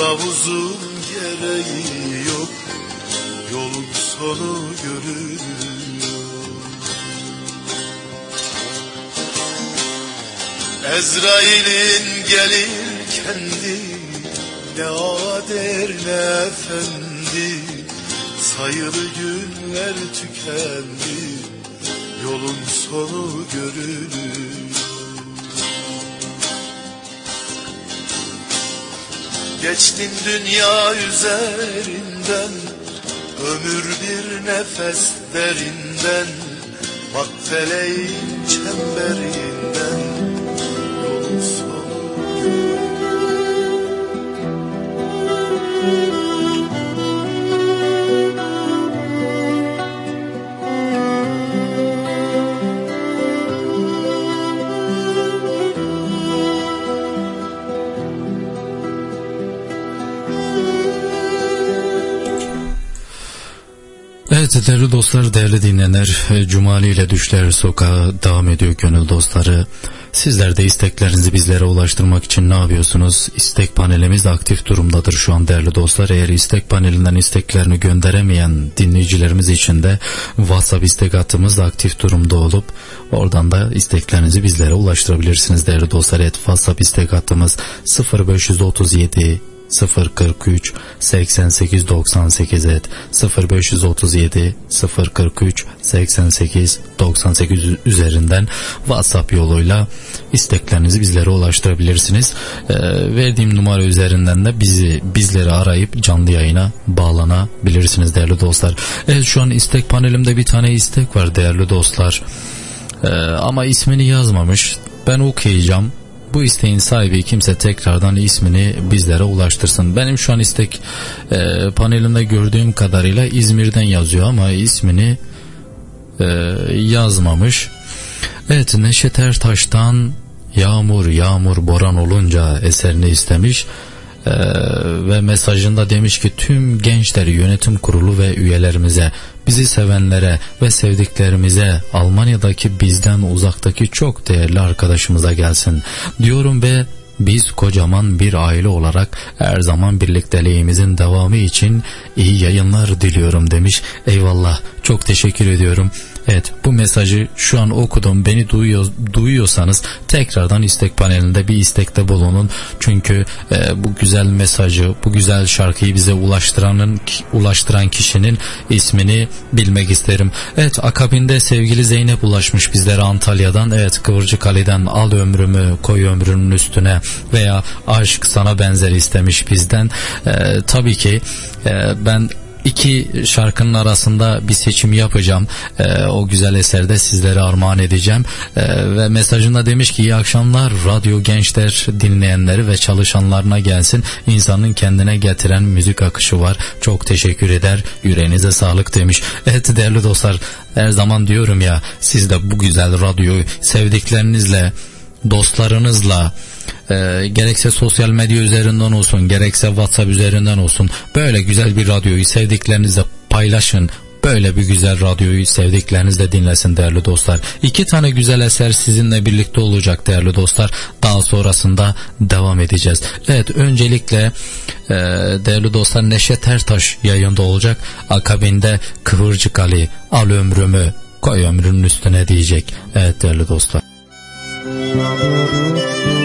Kılavuzun gereği yok. Yolun sonu görünüyor. Ezrail'in gelir kendi Ne ader ne efendi. Sayılı günler tükendi Yolun sonu görünür Geçtin dünya üzerinden Ömür bir nefes derinden. Bak feleğin çemberinden Evet değerli dostlar, değerli dinleyenler, e, Cumali ile Düşler Sokağı devam ediyor gönül dostları. Sizler de isteklerinizi bizlere ulaştırmak için ne yapıyorsunuz? İstek panelimiz aktif durumdadır şu an değerli dostlar. Eğer istek panelinden isteklerini gönderemeyen dinleyicilerimiz için de WhatsApp istek hattımız aktif durumda olup oradan da isteklerinizi bizlere ulaştırabilirsiniz değerli dostlar. Evet WhatsApp istek hattımız 0537 043 88 98 et 0537 043 88 98 üzerinden WhatsApp yoluyla isteklerinizi bizlere ulaştırabilirsiniz. Ee, verdiğim numara üzerinden de bizi bizleri arayıp canlı yayına bağlanabilirsiniz değerli dostlar. Evet şu an istek panelimde bir tane istek var değerli dostlar. Ee, ama ismini yazmamış. Ben okuyacağım bu isteğin sahibi kimse tekrardan ismini bizlere ulaştırsın. Benim şu an istek e, panelimde gördüğüm kadarıyla İzmir'den yazıyor ama ismini e, yazmamış. Evet Neşet Ertaş'tan Yağmur Yağmur Boran olunca eserini istemiş. Ee, ve mesajında demiş ki tüm gençleri yönetim kurulu ve üyelerimize bizi sevenlere ve sevdiklerimize Almanya'daki bizden uzaktaki çok değerli arkadaşımıza gelsin diyorum ve biz kocaman bir aile olarak her zaman birlikteliğimizin devamı için iyi yayınlar diliyorum demiş. Eyvallah çok teşekkür ediyorum. Evet bu mesajı şu an okudum. Beni duyuyor, duyuyorsanız tekrardan istek panelinde bir istekte bulunun. Çünkü e, bu güzel mesajı, bu güzel şarkıyı bize ulaştıranın ulaştıran kişinin ismini bilmek isterim. Evet akabinde sevgili Zeynep ulaşmış bizlere Antalya'dan. Evet Kıvırcık Ali'den al ömrümü koy ömrünün üstüne veya aşk sana benzer istemiş bizden. E, tabii ki e, ben iki şarkının arasında bir seçim yapacağım. Ee, o güzel eserde sizlere armağan edeceğim. Ee, ve mesajında demiş ki iyi akşamlar radyo gençler dinleyenleri ve çalışanlarına gelsin. İnsanın kendine getiren müzik akışı var. Çok teşekkür eder. Yüreğinize sağlık demiş. Evet değerli dostlar her zaman diyorum ya siz de bu güzel radyoyu sevdiklerinizle dostlarınızla e, gerekse sosyal medya üzerinden olsun gerekse WhatsApp üzerinden olsun böyle güzel bir radyoyu sevdiklerinizle paylaşın böyle bir güzel radyoyu sevdiklerinizle dinlesin değerli dostlar. İki tane güzel eser sizinle birlikte olacak değerli dostlar. Daha sonrasında devam edeceğiz. Evet öncelikle e, değerli dostlar Neşet Ertaş yayında olacak. Akabinde Kıvırcık Ali al ömrümü koy ömrünün üstüne diyecek. Evet değerli dostlar. Gönül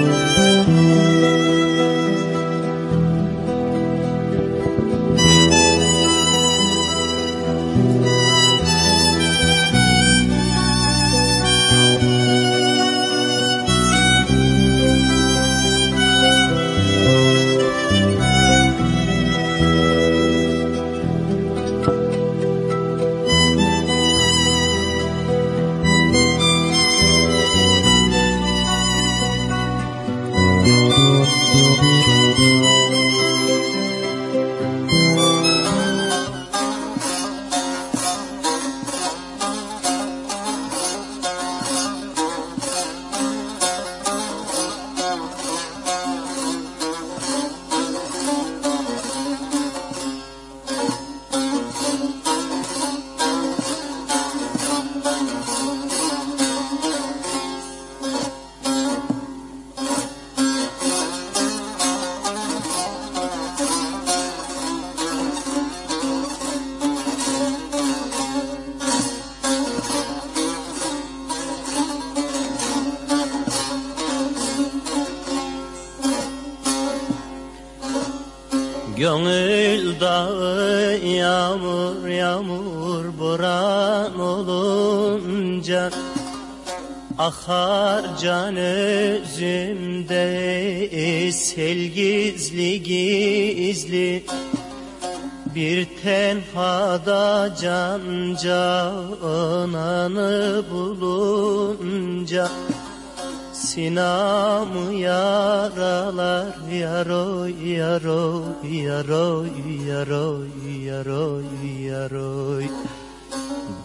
Sinamı yaralar yaroy yaroy yaroy yaroy yaroy yaroy.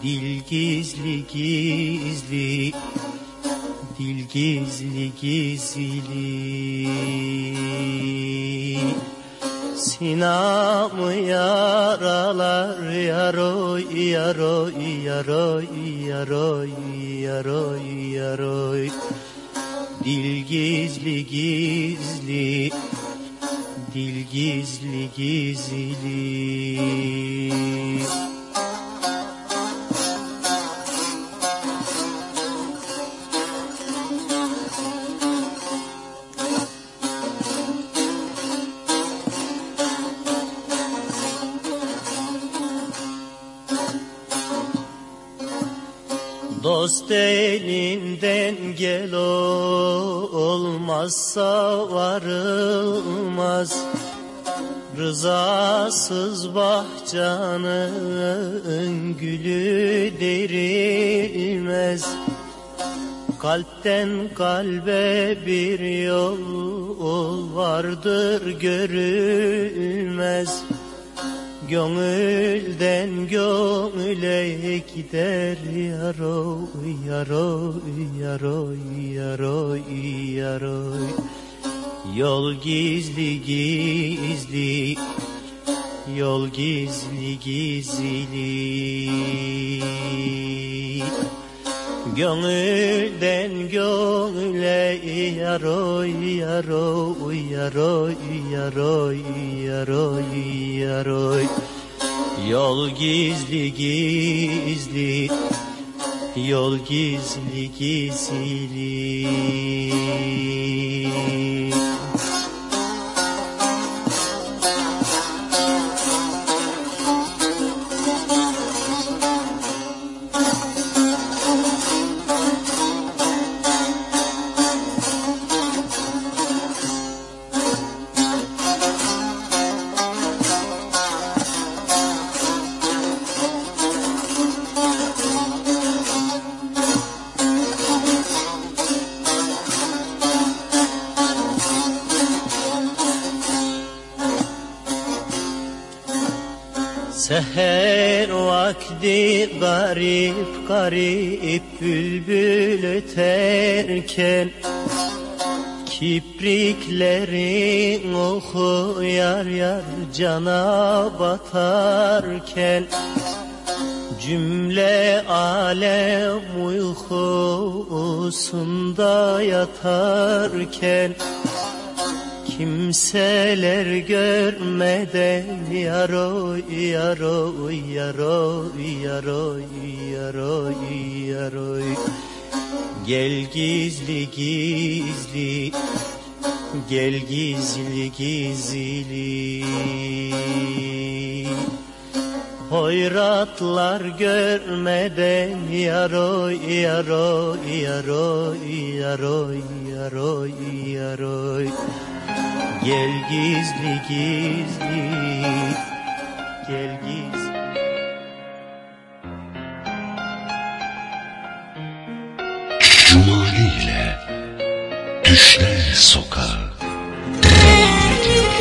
Dil gizli gizli Dil gizli gizli. Sinamı yaralar Kalpten kalbe bir yol vardır görülmez. Gönülden gönüle gider yaroy yaroy yaroy yaroy yaroy. Yol gizli gizli Yol gizli gizli Gönülden gönüle yaroy yaroy yaroy yaroy yaroy yaroy Yol gizli gizli Yol gizli gizli garip garip bülbül öterken Kipriklerin oku yar yar cana batarken Cümle alem uykusunda yatarken Kimseler görmeden yaroy yaroy yaroy yaroy yaroy yaroy. Gel gizli gizli Gel gizli gizli. Hoyratlar görmeden yaroy yaroy yaroy yaroy yaroy yaroy Gel gizli gizli Gel gizli Cumali ile Düşler Sokağı devam ediyor.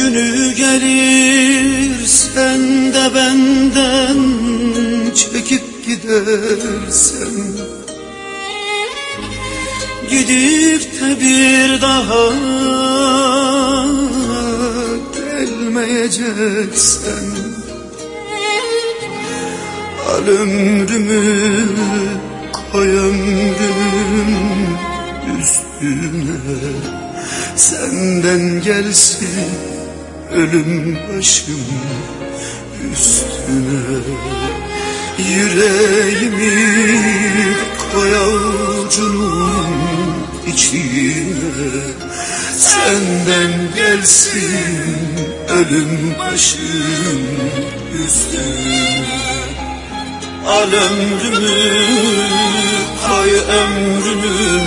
Günü gelir sen de benden çekip gidersen. Gidip de bir daha gelmeyeceksen. Al ömrümü koy ömrümün üstüne. Senden gelsin ölüm başım üstüne. Yüreğimi koy avucunun içine. Senden gelsin ölüm başım üstüne. Al ömrümü koy ömrümün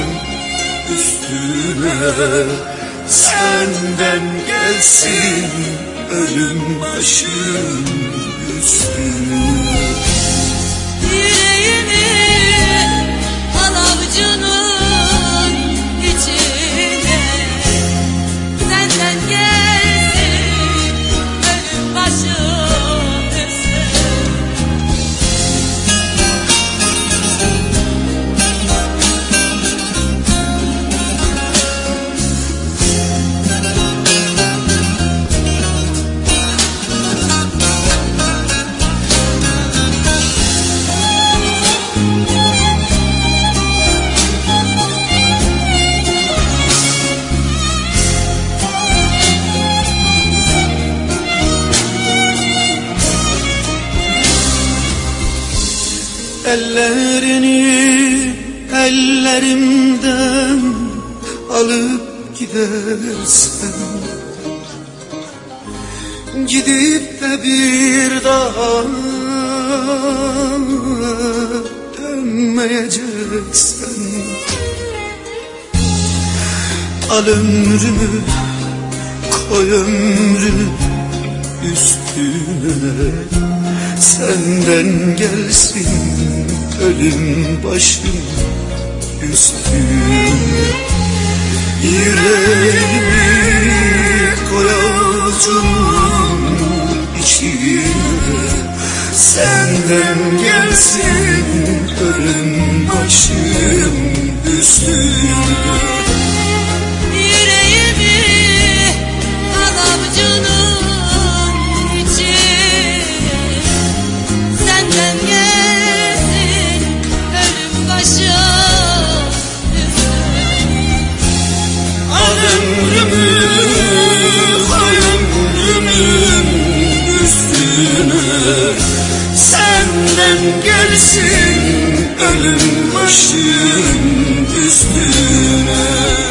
üstüne Senden gelsin ölüm başım üstüne. Yüreğimi Ellerini ellerimden alıp gidersen Gidip de bir daha dönmeyeceksen Al ömrümü koy ömrümü üstüne Senden gelsin ölüm başım üstüne Yüreğimi koy avucunun içine. Senden gelsin ölüm başım üstüne gelsin ölüm başım üstüne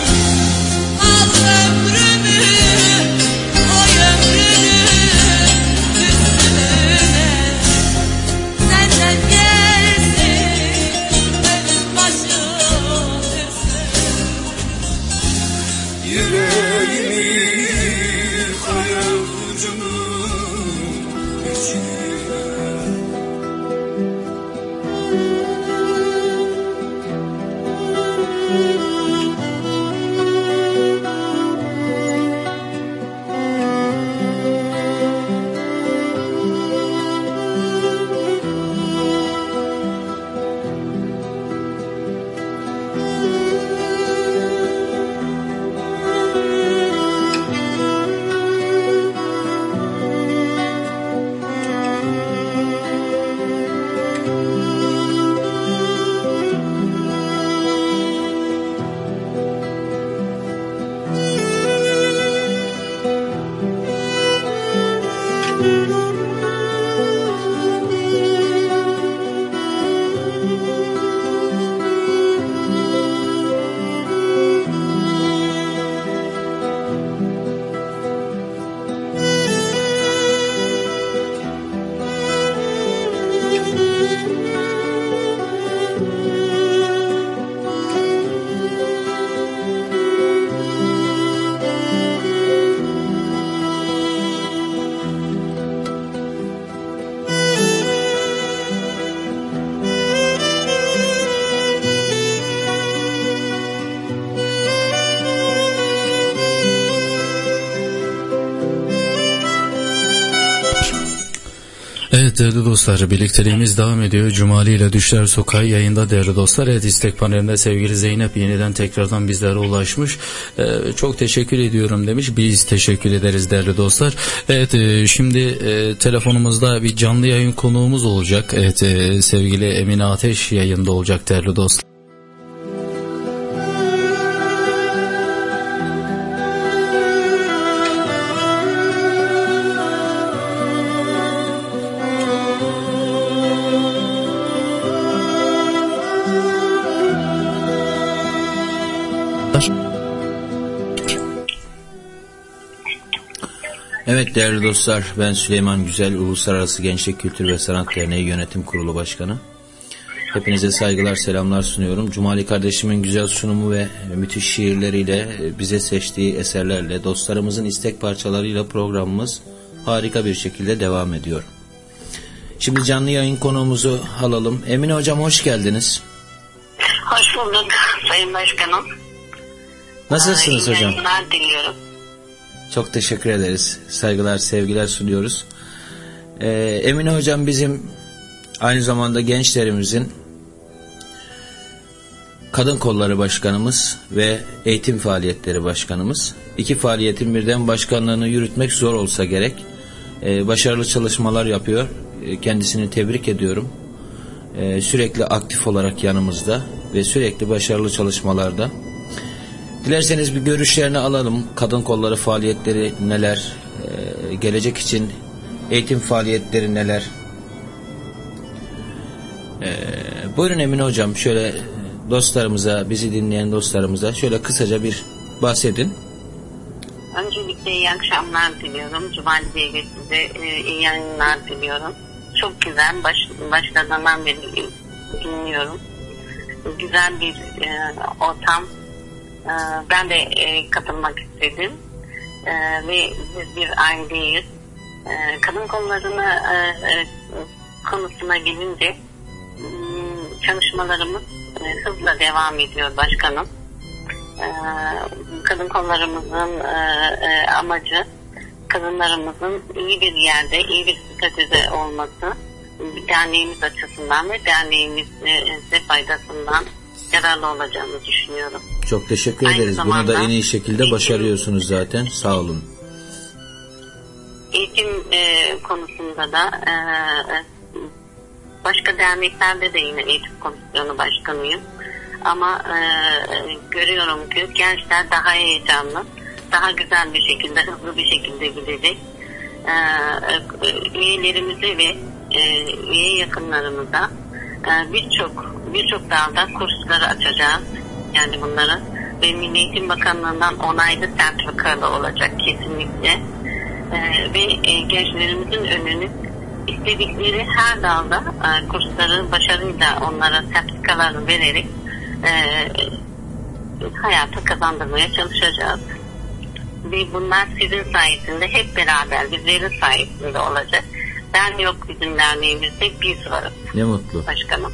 değerli dostlar birlikteliğimiz devam ediyor. Cumali ile Düşler Sokağı yayında değerli dostlar. Evet istek panelinde sevgili Zeynep yeniden tekrardan bizlere ulaşmış. Ee, çok teşekkür ediyorum demiş. Biz teşekkür ederiz değerli dostlar. Evet e, şimdi e, telefonumuzda bir canlı yayın konuğumuz olacak. Evet e, sevgili Emine Ateş yayında olacak değerli dostlar. Değerli dostlar ben Süleyman Güzel Uluslararası Gençlik Kültür ve Sanat Derneği Yönetim Kurulu Başkanı. Hepinize saygılar selamlar sunuyorum. Cumali kardeşimin güzel sunumu ve müthiş şiirleriyle bize seçtiği eserlerle dostlarımızın istek parçalarıyla programımız harika bir şekilde devam ediyor. Şimdi canlı yayın konuğumuzu alalım. Emine Hocam hoş geldiniz. Hoş bulduk Sayın Başkanım. Nasılsınız İyi hocam? yayınlar diliyorum. Çok teşekkür ederiz. Saygılar, sevgiler sunuyoruz. Ee, Emine Hocam bizim aynı zamanda gençlerimizin Kadın Kolları Başkanımız ve Eğitim Faaliyetleri Başkanımız. İki faaliyetin birden başkanlığını yürütmek zor olsa gerek. Ee, başarılı çalışmalar yapıyor. Ee, kendisini tebrik ediyorum. Ee, sürekli aktif olarak yanımızda ve sürekli başarılı çalışmalarda. Dilerseniz bir görüşlerini alalım. Kadın kolları faaliyetleri neler? Ee, gelecek için eğitim faaliyetleri neler? Ee, buyurun Emine Hocam şöyle dostlarımıza, bizi dinleyen dostlarımıza şöyle kısaca bir bahsedin. Öncelikle iyi akşamlar diliyorum. Cumali Bey'le size iyi yayınlar diliyorum. Çok güzel. Baş, başladığından beri dinliyorum. Güzel bir e, ortam. E, ben de e, katılmak istedim. E, ve biz bir aileyiz. E, kadın konularına e, e, konusuna gelince m, çalışmalarımız hızla devam ediyor başkanım. Kadın kollarımızın e, amacı kadınlarımızın iyi bir yerde, iyi bir statüde olması derneğimiz açısından ve derneğimize faydasından yararlı olacağını düşünüyorum. Çok teşekkür Aynı ederiz. Bunu da en iyi şekilde başarıyorsunuz zaten. Sağ olun. Eğitim e, konusunda da e, e, başka derneklerde de yine eğitim komisyonu başkanıyım. Ama e, e, görüyorum ki gençler daha heyecanlı, daha güzel bir şekilde, hızlı bir şekilde gidecek. E, e, üyelerimize ve e, üye yakınlarımıza e, birçok birçok dalda kursları açacağız. Yani bunları ve Milli Eğitim Bakanlığı'ndan onaylı sertifikalı olacak kesinlikle. E, ve e, gençlerimizin önünü istedikleri her dalda e, kursları başarıyla onlara sertifikalarını vererek e, hayata kazandırmaya çalışacağız. Ve bunlar sizin sayesinde hep beraber bizlerin sayesinde olacak. Ben yok bizim derneğimizde biz varız Ne mutlu. başkanım.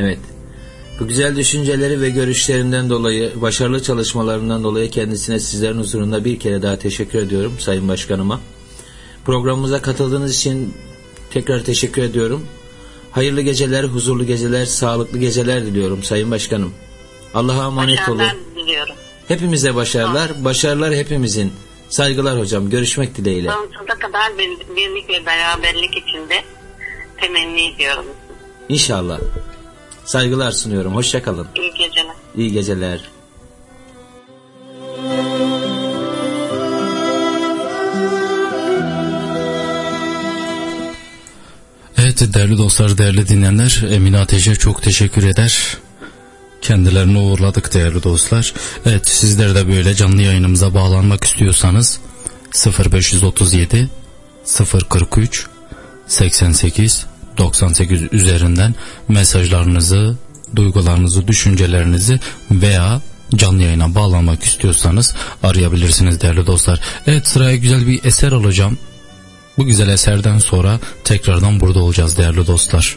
Evet. Bu güzel düşünceleri ve görüşlerinden dolayı, başarılı çalışmalarından dolayı kendisine sizlerin huzurunda bir kere daha teşekkür ediyorum Sayın Başkanıma. Programımıza katıldığınız için tekrar teşekkür ediyorum. Hayırlı geceler, huzurlu geceler, sağlıklı geceler diliyorum Sayın Başkanım. Allah'a emanet olun. Diliyorum. Hepimize başarılar, başarılar hepimizin. Saygılar hocam, görüşmek dileğiyle. Sonsuza kadar bir- birlik ve beraberlik içinde temenni ediyorum. İnşallah. Saygılar sunuyorum. Hoşçakalın. İyi geceler. İyi geceler. Evet değerli dostlar, değerli dinleyenler, Emine Ateş'e çok teşekkür eder. Kendilerini uğurladık değerli dostlar. Evet sizler de böyle canlı yayınımıza bağlanmak istiyorsanız 0537 043 88 98 üzerinden mesajlarınızı, duygularınızı, düşüncelerinizi veya canlı yayına bağlanmak istiyorsanız arayabilirsiniz değerli dostlar. Evet sıraya güzel bir eser alacağım. Bu güzel eserden sonra tekrardan burada olacağız değerli dostlar.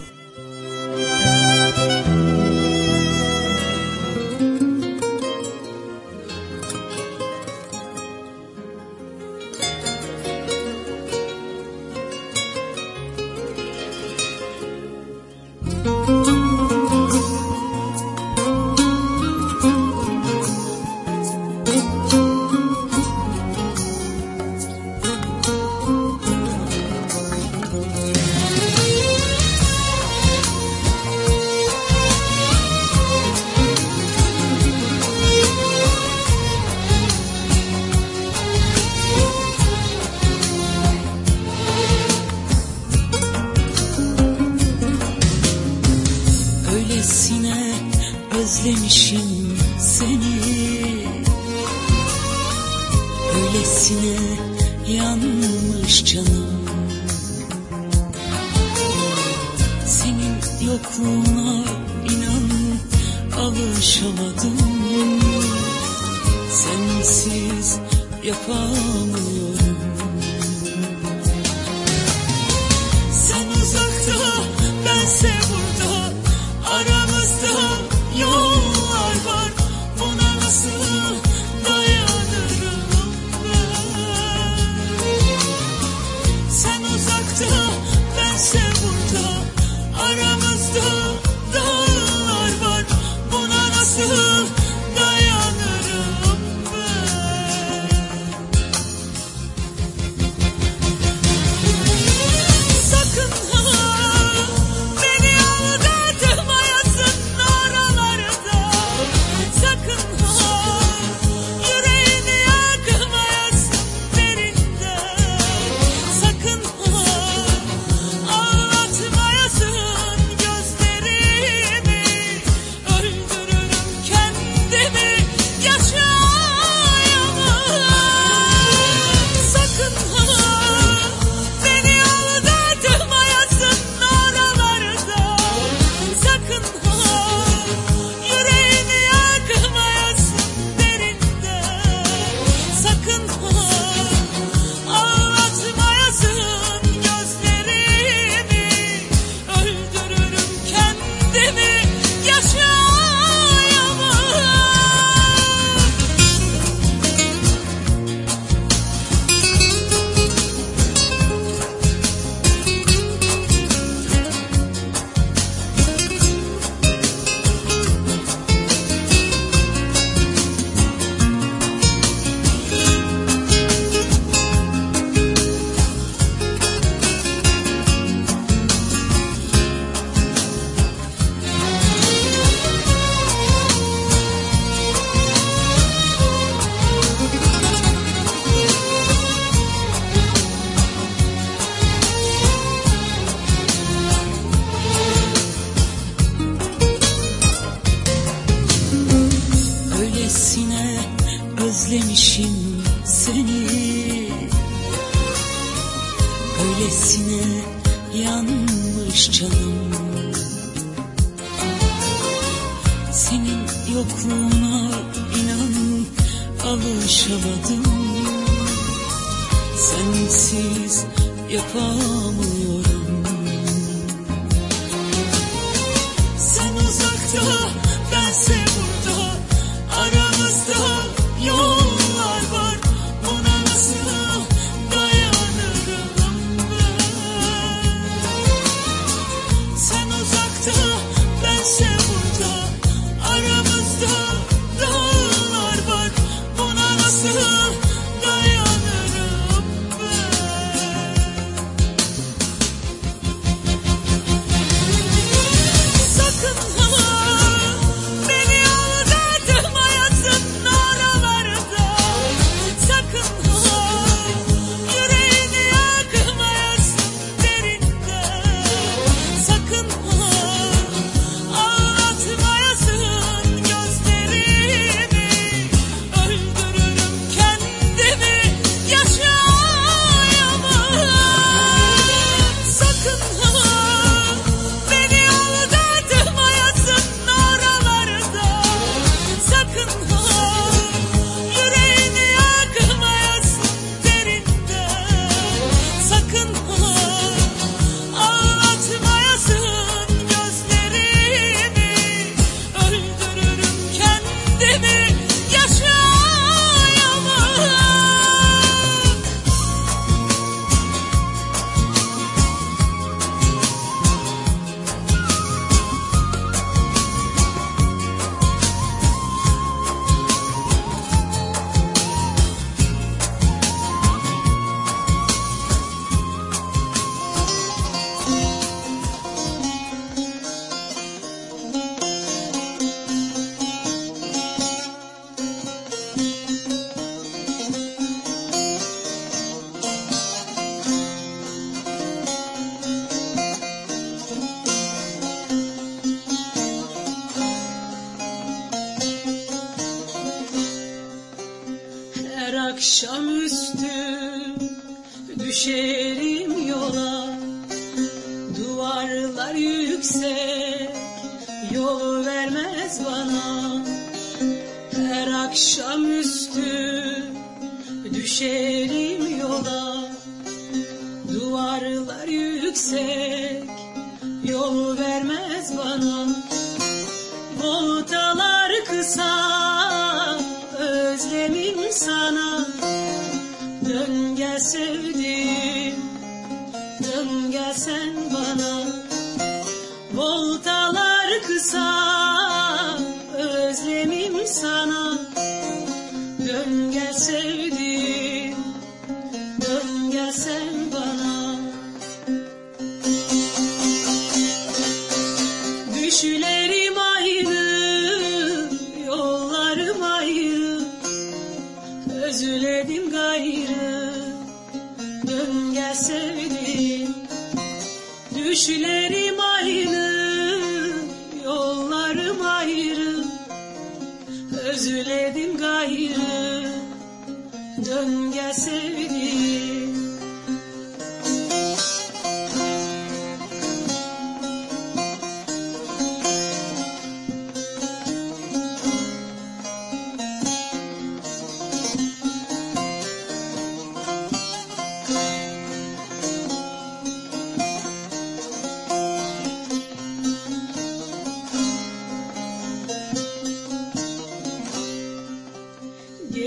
Sensiz yapamıyorum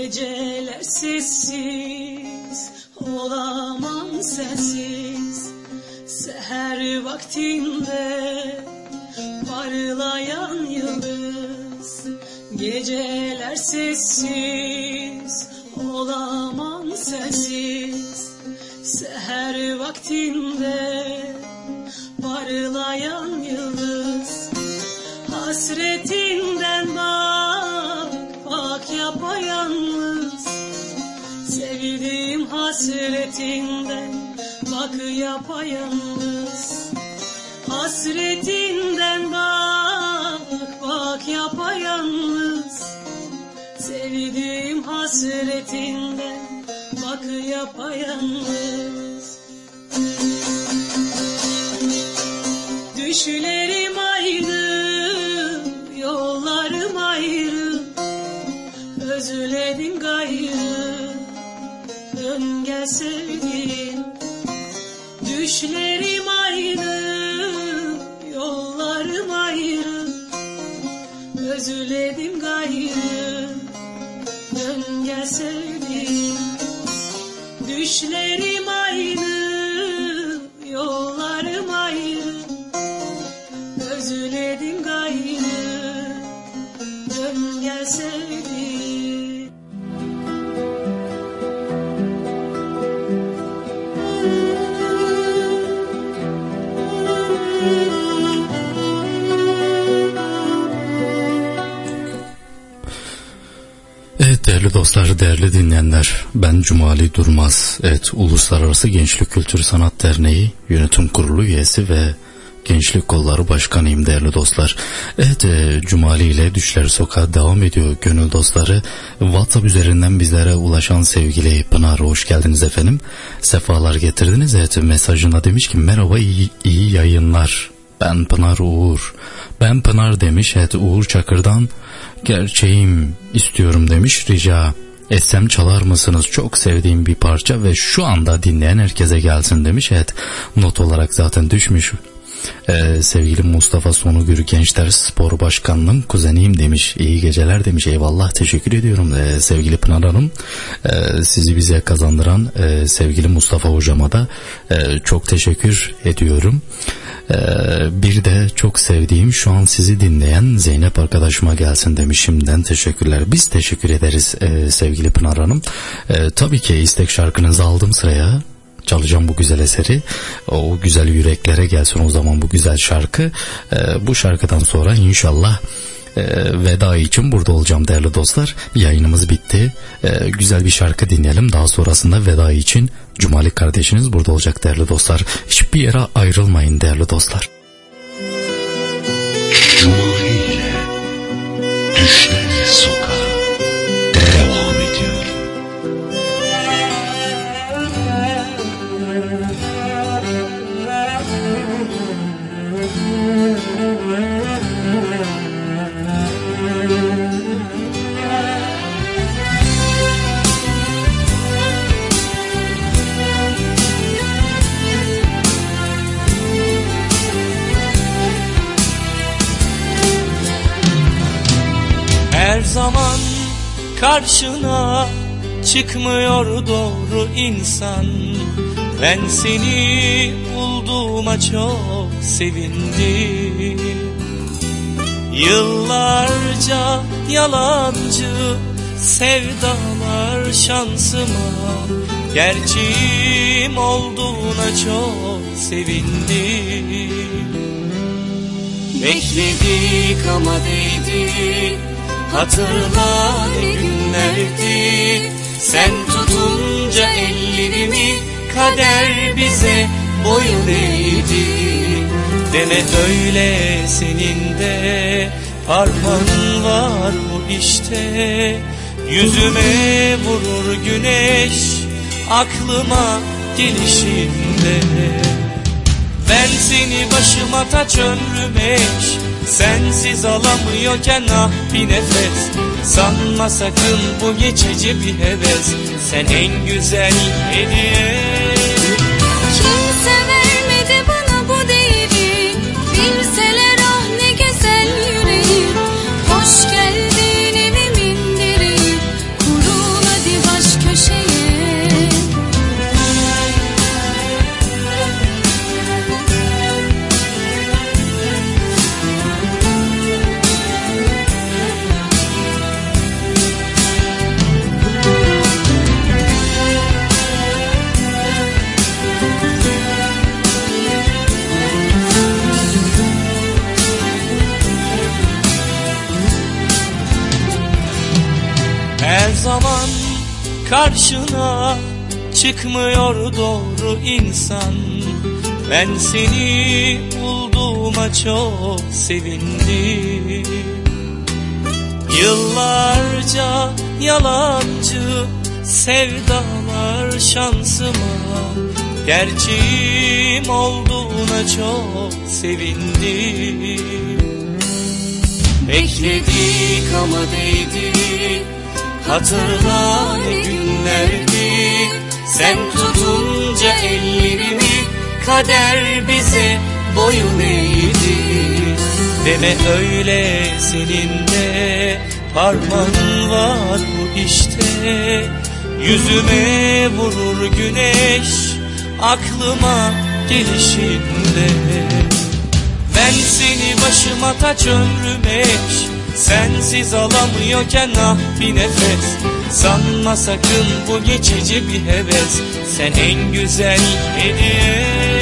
Geceler sessiz Olamam sensiz. Seher vaktinde Parlayan yıldız Geceler sessiz hasretinden Bak yapayalnız. Hasretinden bak Bak yapayalnız. Sevdiğim hasretinden Bak yapayalnız. Düşlerim ayrı Yollarım ayrı. Özledim gayrı Dön gel sevdiğim Düşlerim ayrı Yollarım ayrı. Özledim gayrı. Dön gel sevdiğim Düşlerim dostlar, değerli dinleyenler, ben Cumali Durmaz. Evet, Uluslararası Gençlik Kültür Sanat Derneği Yönetim Kurulu üyesi ve Gençlik Kolları Başkanıyım değerli dostlar. Evet, e, Cumali ile Düşler Sokağı devam ediyor gönül dostları. WhatsApp üzerinden bizlere ulaşan sevgili Pınar hoş geldiniz efendim. Sefalar getirdiniz. Evet, mesajında demiş ki merhaba iyi, iyi yayınlar. Ben Pınar Uğur. Ben Pınar demiş. Evet Uğur Çakır'dan gerçeğim istiyorum demiş rica etsem çalar mısınız? Çok sevdiğim bir parça ve şu anda dinleyen herkese gelsin demiş. Evet not olarak zaten düşmüş ee, sevgili Mustafa Sonugür Gençler Spor Başkanı'nın kuzeniyim demiş. İyi geceler demiş. Eyvallah teşekkür ediyorum ee, sevgili Pınar Hanım. Ee, sizi bize kazandıran e, sevgili Mustafa Hocama da e, çok teşekkür ediyorum. Ee, bir de çok sevdiğim şu an sizi dinleyen Zeynep arkadaşıma gelsin demiş. Şimdiden teşekkürler. Biz teşekkür ederiz e, sevgili Pınar Hanım. E, tabii ki istek şarkınızı aldım sıraya çalacağım bu güzel eseri. O güzel yüreklere gelsin o zaman bu güzel şarkı. Ee, bu şarkıdan sonra inşallah e, veda için burada olacağım değerli dostlar. Yayınımız bitti. Ee, güzel bir şarkı dinleyelim. Daha sonrasında veda için Cumali kardeşiniz burada olacak değerli dostlar. Hiçbir yere ayrılmayın değerli dostlar. Cumali çıkmıyor doğru insan. Ben seni bulduğuma çok sevindim. Yıllarca yalancı sevdalar şansıma. Gerçeğim olduğuna çok sevindim. Bekledik ama değdi Hatırla ne günlerdi Sen tutunca ellerimi Kader bize boyun eğdi. Deme öyle senin de Parmağın var bu işte. Yüzüme vurur güneş Aklıma gelişinde. Ben seni başıma taç ömrüm eş Sensiz alamıyorken ah bir nefes? Sanma sakın bu geçici bir heves. Sen en güzel hediye zaman karşına çıkmıyor doğru insan. Ben seni bulduğuma çok sevindim. Yıllarca yalancı sevdalar şansıma Gerçeğim olduğuna çok sevindim. Bekledik ama değdi Hatırla ne günlerdi Sen tutunca ellerimi Kader bize boyun eğdi. Deme öyle senin de Parmağın var bu işte. Yüzüme vurur güneş Aklıma gelişinde. Ben seni başıma taç ömrüm eş Sensiz alamıyorken ah bir nefes. Sanma sakın bu geçici bir heves. Sen en güzel hediye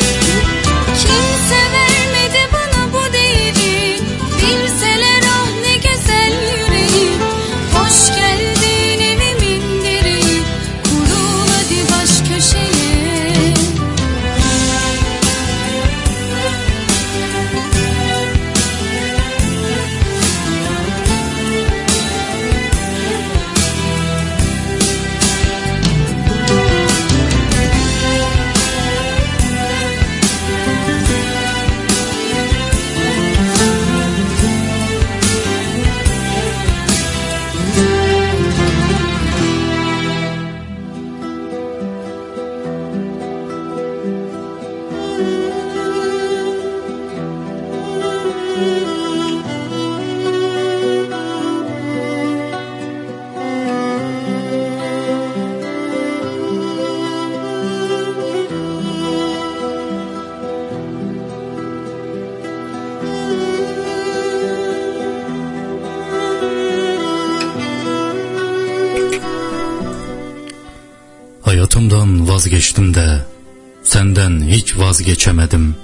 vazgeçemedim.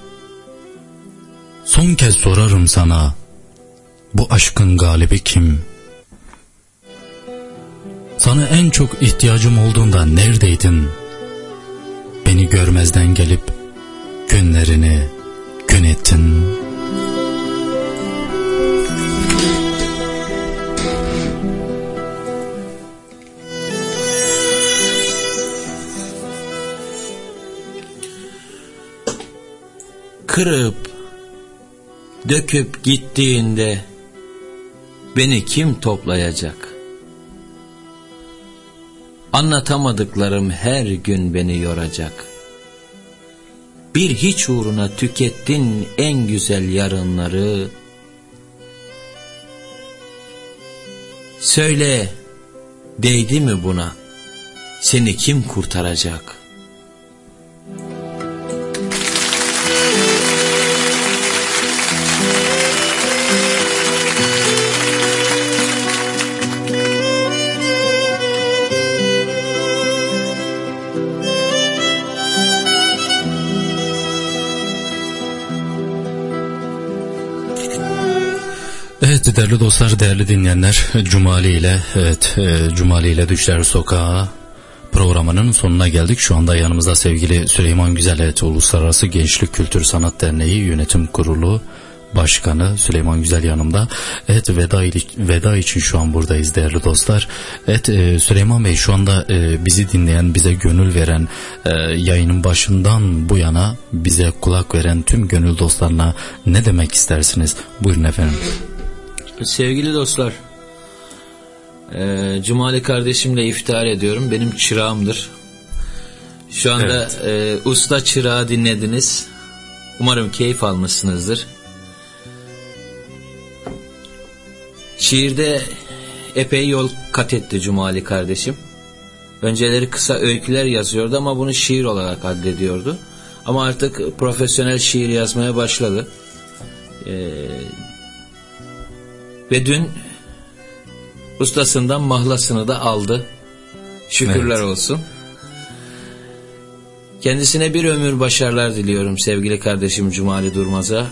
Son kez sorarım sana bu aşkın galibi kim? Sana en çok ihtiyacım olduğunda neredeydin? Beni görmezden gelip günlerini Kırıp döküp gittiğinde beni kim toplayacak? Anlatamadıklarım her gün beni yoracak. Bir hiç uğruna tükettin en güzel yarınları. Söyle, değdi mi buna? Seni kim kurtaracak? Evet değerli dostlar, değerli dinleyenler, Cumali ile evet e, Cumali ile Düşler Sokağı programının sonuna geldik. Şu anda yanımızda sevgili Süleyman Güzel evet, Uluslararası Gençlik Kültür Sanat Derneği Yönetim Kurulu Başkanı Süleyman Güzel yanımda. Evet veda, veda için şu an buradayız değerli dostlar. Evet e, Süleyman Bey şu anda e, bizi dinleyen, bize gönül veren, yayının başından bu yana bize kulak veren tüm gönül dostlarına ne demek istersiniz? Buyurun efendim. Sevgili dostlar, e, Cumali kardeşimle iftihar ediyorum. Benim çırağımdır. Şu anda e, usta çırağı dinlediniz. Umarım keyif almışsınızdır. Şiirde epey yol kat etti Cumali kardeşim. Önceleri kısa öyküler yazıyordu ama bunu şiir olarak addediyordu. Ama artık profesyonel şiir yazmaya başladı. Ee, ve dün ustasından mahlasını da aldı. Şükürler Evet. olsun. Kendisine bir ömür başarılar diliyorum sevgili kardeşim Cumali Durmaz'a.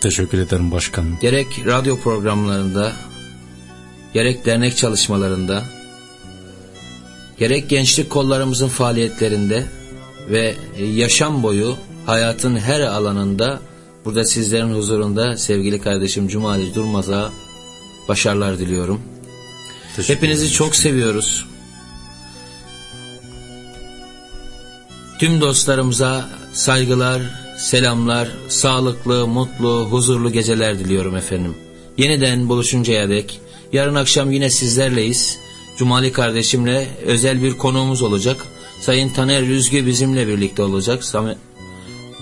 Teşekkür ederim başkanım. Gerek radyo programlarında, gerek dernek çalışmalarında, gerek gençlik kollarımızın faaliyetlerinde ve yaşam boyu hayatın her alanında burada sizlerin huzurunda sevgili kardeşim Cumali Durmaz'a başarılar diliyorum. Hepinizi çok seviyoruz. Tüm dostlarımıza saygılar, selamlar, sağlıklı, mutlu, huzurlu geceler diliyorum efendim. Yeniden buluşuncaya dek yarın akşam yine sizlerleyiz. Cumali kardeşimle özel bir konuğumuz olacak. Sayın Taner Üzgü bizimle birlikte olacak. Sam-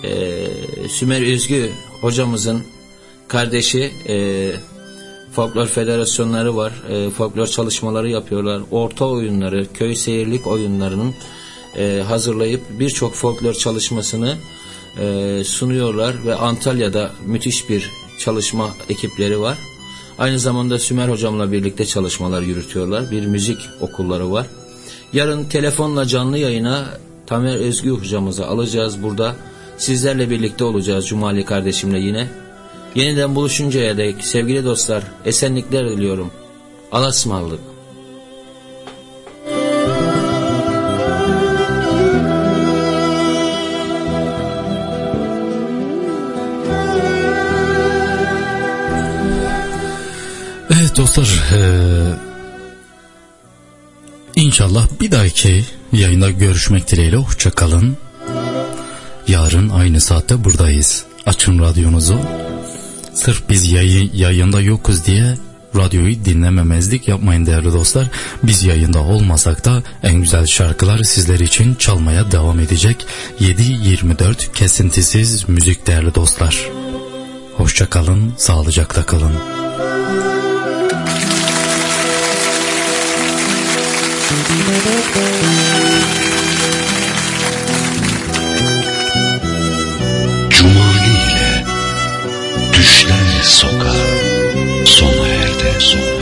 Eee, Sümer Üzgü hocamızın kardeşi folklor federasyonları var. E, folklor çalışmaları yapıyorlar. Orta oyunları, köy seyirlik oyunlarının e, hazırlayıp birçok folklor çalışmasını e, sunuyorlar ve Antalya'da müthiş bir çalışma ekipleri var. Aynı zamanda Sümer hocamla birlikte çalışmalar yürütüyorlar. Bir müzik okulları var. Yarın telefonla canlı yayına Tamer Özgü hocamızı alacağız burada. Sizlerle birlikte olacağız Cumali kardeşimle yine. Yeniden buluşuncaya dek sevgili dostlar esenlikler diliyorum. Alasmallık. Evet dostlar eee, inşallah bir dahaki yayında görüşmek dileğiyle hoşça kalın. Yarın aynı saatte buradayız. Açın radyonuzu. Sırf biz yayı, yayında yokuz diye radyoyu dinlememezlik yapmayın değerli dostlar. Biz yayında olmasak da en güzel şarkılar sizler için çalmaya devam edecek. 7-24 kesintisiz müzik değerli dostlar. Hoşça kalın, sağlıcakla kalın. Düşler sokağa sona erdi. Sona.